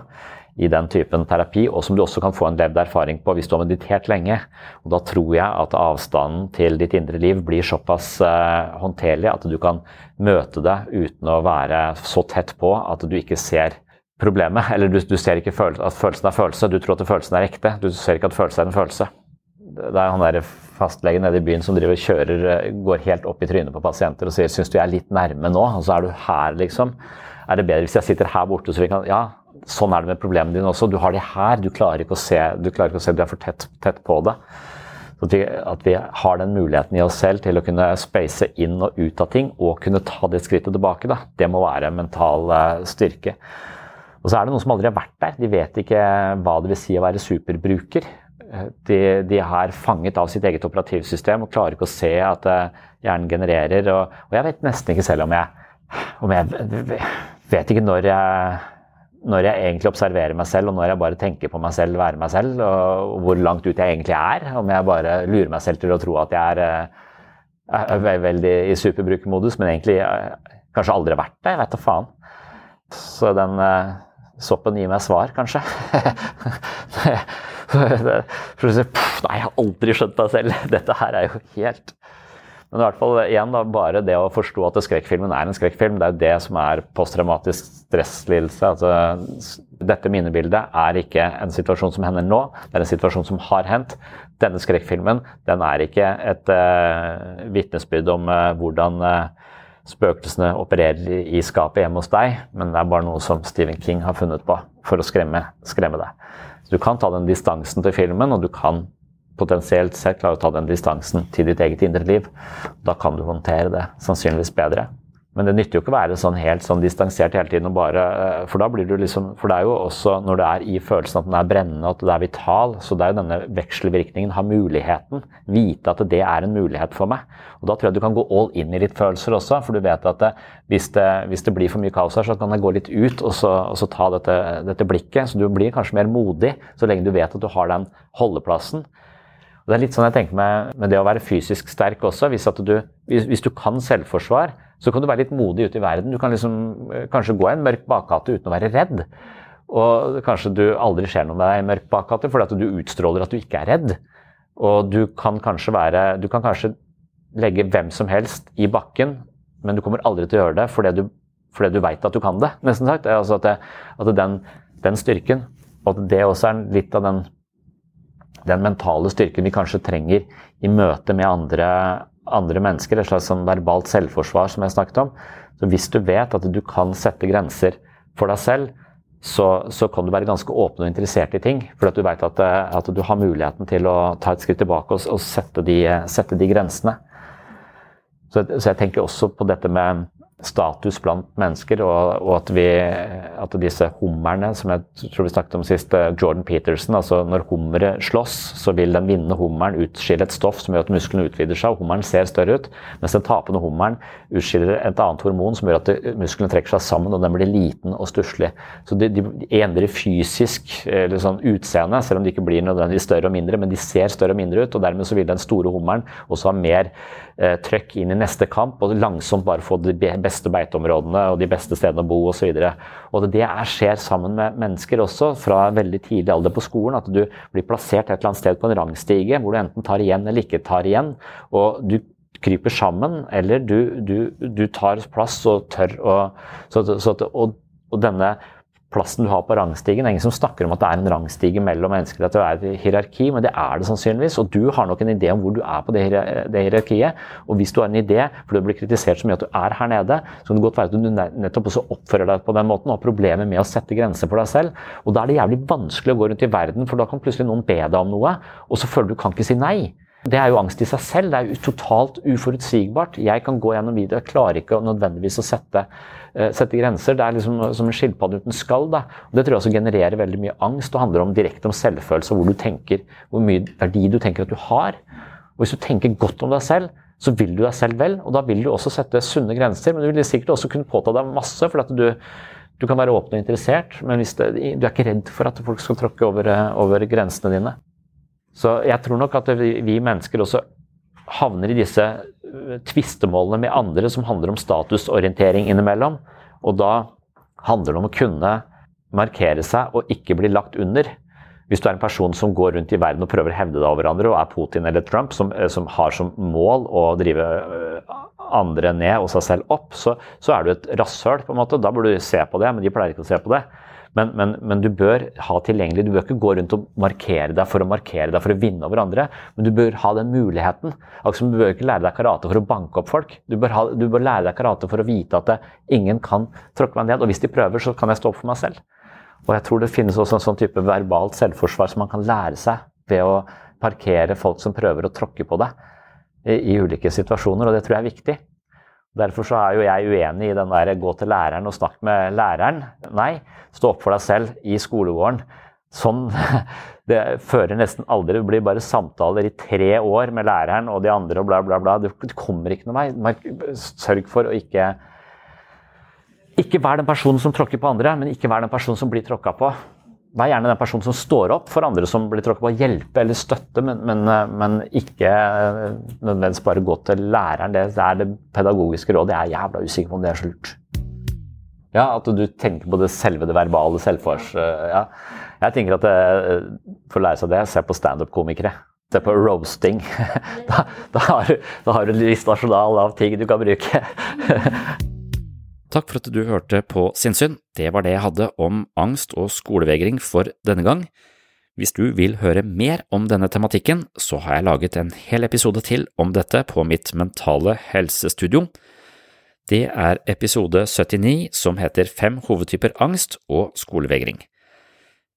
i den typen terapi, og som du også kan få en levd erfaring på hvis du har meditert lenge. Og Da tror jeg at avstanden til ditt indre liv blir såpass eh, håndterlig at du kan møte det uten å være så tett på at du ikke ser problemet. Eller du, du ser ikke følelse, at følelsen er følelse, du tror at følelsen er ekte. Du ser ikke at følelse er en følelse. Det er han der fastlegen nede i byen som driver og kjører, går helt opp i trynet på pasienter og sier 'syns du jeg er litt nærme nå', og så er du her, liksom. Er det bedre hvis jeg sitter her borte, så vi kan Ja, sånn er det med problemene dine også. Du har de her, du klarer ikke å se, du klarer ikke å se, du er for tett, tett på det. Så at vi, at vi, har den muligheten i oss selv til å kunne space inn og ut av ting, og kunne ta det skrittet tilbake, da. det må være mental uh, styrke. Og så er det noen som aldri har vært der. De vet ikke hva det vil si å være superbruker. De, de er fanget av sitt eget operativsystem og klarer ikke å se at eh, hjernen genererer. Og, og jeg vet nesten ikke selv om jeg, om jeg vet ikke når jeg, når jeg egentlig observerer meg selv, og når jeg bare tenker på meg selv, være meg selv, og hvor langt ut jeg egentlig er. Om jeg bare lurer meg selv til å tro at jeg er, eh, er veldig i superbrukermodus, men egentlig eh, kanskje aldri vært det. Jeg vet da faen. Så den soppen gir meg svar, kanskje. Nei, jeg har aldri skjønt deg selv. Dette her er jo helt Men i hvert fall igjen da, bare det å forstå at skrekkfilmen er en skrekkfilm, det er jo det som er posttraumatisk stresslidelse. Altså, dette minnebildet er ikke en situasjon som hender nå, det er en situasjon som har hendt. Denne skrekkfilmen den er ikke et uh, vitnesbyrd om uh, hvordan uh, spøkelsene opererer i skapet hjemme hos deg, men det er bare noe som Stephen King har funnet på for å skremme, skremme deg. Så Du kan ta den distansen til filmen, og du kan potensielt sett klare å ta den distansen til ditt eget indre liv. Da kan du håndtere det sannsynligvis bedre. Men det nytter jo ikke å være sånn helt sånn distansert hele tiden. og bare, eh, For da blir du liksom, for det er jo også når du er i følelsen at den er brennende, at det er vital, så det er jo denne vekselvirkningen, ha muligheten, vite at det er en mulighet for meg. Og Da tror jeg du kan gå all in i litt følelser også, for du vet at det, hvis, det, hvis, det, blir for mye kaos her, så kan jeg gå litt ut og så, og så ta dette, dette blikket. Så du blir kanskje mer modig så lenge du vet at du har den holdeplassen. Og Det er litt sånn jeg tenker med, med det å være fysisk sterk også. Hvis, du, hvis, hvis du kan selvforsvar, så kan du være litt modig ute i verden. Du kan liksom eh, kanskje gå i en mørk bakgate uten å være redd. Og kanskje du aldri skjer noe med deg i mørk bakgate fordi at du utstråler at du ikke er redd. Og du kan kanskje være Du kan kanskje legge hvem som helst i bakken, men du kommer aldri til å gjøre det fordi du, fordi du veit at du kan det, nesten sagt. Altså at, det, at den, den, styrken, og at det også er litt av den, den mentale styrken vi kanskje trenger i møte med andre, andre mennesker, et slags sånn verbalt selvforsvar som jeg snakket om. Så hvis du vet at du kan sette grenser for deg selv, så, så kan du være ganske åpen og interessert i ting. For at du vet at, at, du har muligheten til å ta et skritt tilbake og, og sette, de, sette, de, grensene. Så, så, jeg tenker også på dette med status blant mennesker, og, og at, vi, at, disse hummerne, som jeg tror vi snakket om sist, eh, Jordan Peterson altså Når hummere slåss, så vil den vinnende hummeren utskille et stoff som gjør at musklene utvider seg, og hummeren ser større ut. Mens den tapende hummeren utskiller et annet hormon som gjør at musklene trekker seg sammen, og den blir liten og stusslig. Så de, de endrer fysisk eller sånn utseende, selv om de ikke blir nødvendigvis større og mindre, men de ser større og mindre ut, og dermed så vil den store hummeren også ha mer eh, trøkk inn i neste kamp, og langsomt bare få de beste beiteområdene og de beste stedene å bo osv. Det skjer sammen med mennesker også, fra veldig tidlig alder på skolen. At du blir plassert et eller annet sted på en rangstige hvor du enten tar igjen eller ikke tar igjen. og du kryper sammen, eller du, du, du tar plass og tør å så, så, og, og denne plassen du har på rangstigen. Det er ingen som snakker om at det er en rangstige mellom mennesker, at det er et hierarki, men det er det sannsynligvis. Og du har nok en idé om hvor du er på det, hierarkiet. Og hvis du har en idé for du blir kritisert så mye at du er her nede, så kan det godt være at du nettopp også oppfører deg på den måten og har problemer med å sette grenser for deg selv. Og da er det jævlig vanskelig å gå rundt i verden, for da kan plutselig noen be deg om noe, og så føler du kan ikke si nei. Det er jo angst i seg selv. Det er jo totalt uforutsigbart. Jeg kan gå gjennom video, jeg klarer ikke nødvendigvis å sette sette grenser. Det er liksom som en skilpadde uten skall. Da. Og det tror jeg også genererer veldig mye angst og handler om direkte om selvfølelse. Hvor, du tenker, hvor mye verdi du tenker at du har. Og Hvis du tenker godt om deg selv, så vil du deg selv vel. Og da vil du også sette sunne grenser. Men du vil sikkert også kunne påta deg masse. for at du, du kan være åpen og interessert, men det, du er ikke redd for at folk skal tråkke over, over grensene dine. Så jeg tror nok at vi mennesker også havner i disse tvistemålene med andre som handler om statusorientering innimellom. Og da handler det om å kunne markere seg og ikke bli lagt under. Hvis du er en person som går rundt i verden og prøver å hevde deg over andre, og er Putin eller Trump, som, eh, som har som mål å drive eh, andre ned og seg selv opp, så, så er du et rasshøl. på en måte. Da burde du se på det, men de pleier ikke å se på det. Men, men, men, du bør ha tilgjengelig, du bør ikke gå rundt og markere deg for å markere deg for å vinne over andre, men du bør ha den muligheten. Altså, du bør ikke lære deg karate for å banke opp folk. Du bør, ha, du bør lære deg karate for å vite at det, ingen kan tråkke meg ned. Og hvis de prøver, så kan jeg stå opp for meg selv. Og jeg tror det finnes også en sånn type verbalt selvforsvar som man kan lære seg ved å parkere folk som prøver å tråkke på deg i, i ulike situasjoner, og det tror jeg er viktig. Derfor så er jo jeg uenig i den der 'gå til læreren og snakk med læreren'. Nei, stå opp for deg selv i skolegården. Sånn Det fører nesten aldri. Det blir bare samtaler i tre år med læreren og de andre og bla, bla, bla. Det kommer ikke noe vei. Sørg for å ikke Ikke vær den personen som tråkker på andre, men ikke vær den personen som blir tråkka på. Vær gjerne den personen som står opp for andre som blir tråkket på. Hjelpe eller støtte, men, men, men ikke nødvendigvis bare gå til læreren. Det, er det pedagogiske rådet. Jeg er jævla usikker på om det er så lurt. Ja, At du tenker på det selve det verbale selvfors... Ja. Jeg tenker at det, For å lære seg det, se på standup-komikere. Se på roasting. Da, da, har du, en liste av ting du kan bruke. Takk for at du hørte på Sinnsyn. Det var det jeg hadde om angst og skolevegring for denne gang. Hvis du vil høre mer om denne tematikken, så har jeg laget en hel episode til om dette på mitt mentale helsestudio. Det er episode 79 som heter Fem hovedtyper angst og skolevegring.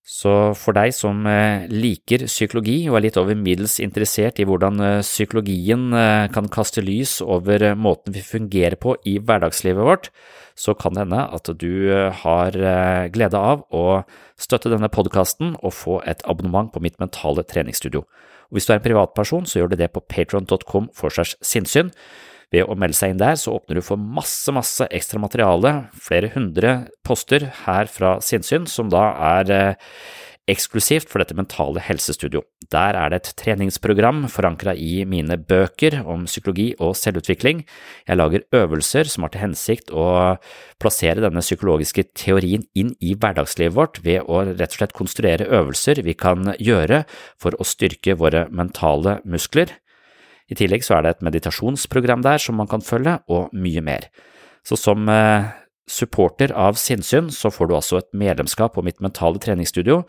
Så for deg som eh, liker psykologi og er litt over middels interessert i hvordan eh, psykologien eh, kan kaste lys over måten vi fungerer på i hverdagslivet vårt, så kan det hende at du har glede av å støtte denne podkasten og få et abonnement på mitt mentale treningsstudio. Og hvis du er en privatperson, så gjør du det på patron.com for segs sinnssyn. Ved å melde seg inn der, så åpner du for masse, masse ekstra materiale, flere hundre poster her fra sinnssyn, som da er eh, eksklusivt for dette mentale helsestudio. Der er det et treningsprogram forankra i mine bøker om psykologi og selvutvikling. Jeg lager øvelser som har til hensikt å plassere denne psykologiske teorien inn i hverdagslivet vårt ved å rett og slett konstruere øvelser vi kan gjøre for å styrke våre mentale muskler. I tillegg så er det et meditasjonsprogram der som man kan følge, og mye mer. Så som eh, supporter av Sinnsyn så får du altså et medlemskap på mitt mentale treningsstudio,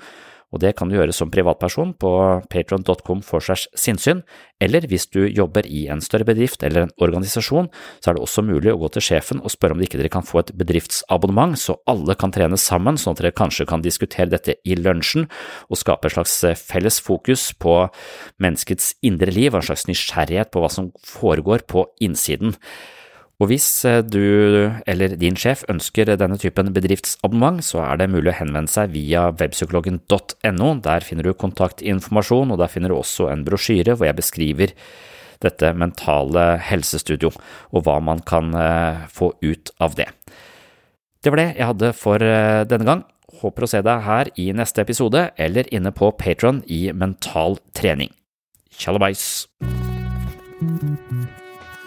og det kan du gjøre som privatperson på patron.com for segs sinnssyn, eller hvis du jobber i en større bedrift eller en organisasjon, så er det også mulig å gå til sjefen og spørre om ikke dere kan få et bedriftsabonnement, så alle kan trene sammen, sånn at dere kanskje kan diskutere dette i lunsjen og skape et slags felles fokus på menneskets indre liv og en slags nysgjerrighet på hva som foregår på innsiden. Og hvis eh, du eller din sjef ønsker denne typen bedriftsabonnement, så er det mulig å henvende seg via webpsykologen.no. Der finner du kontaktinformasjon, og der finner du også en brosjyre hvor jeg beskriver dette mentale helsestudio, og hva man kan eh, få ut av det. Det var det jeg hadde for eh, denne gang. Håper å se deg her i neste episode, eller inne på Patron i Mental trening. Tjallabais!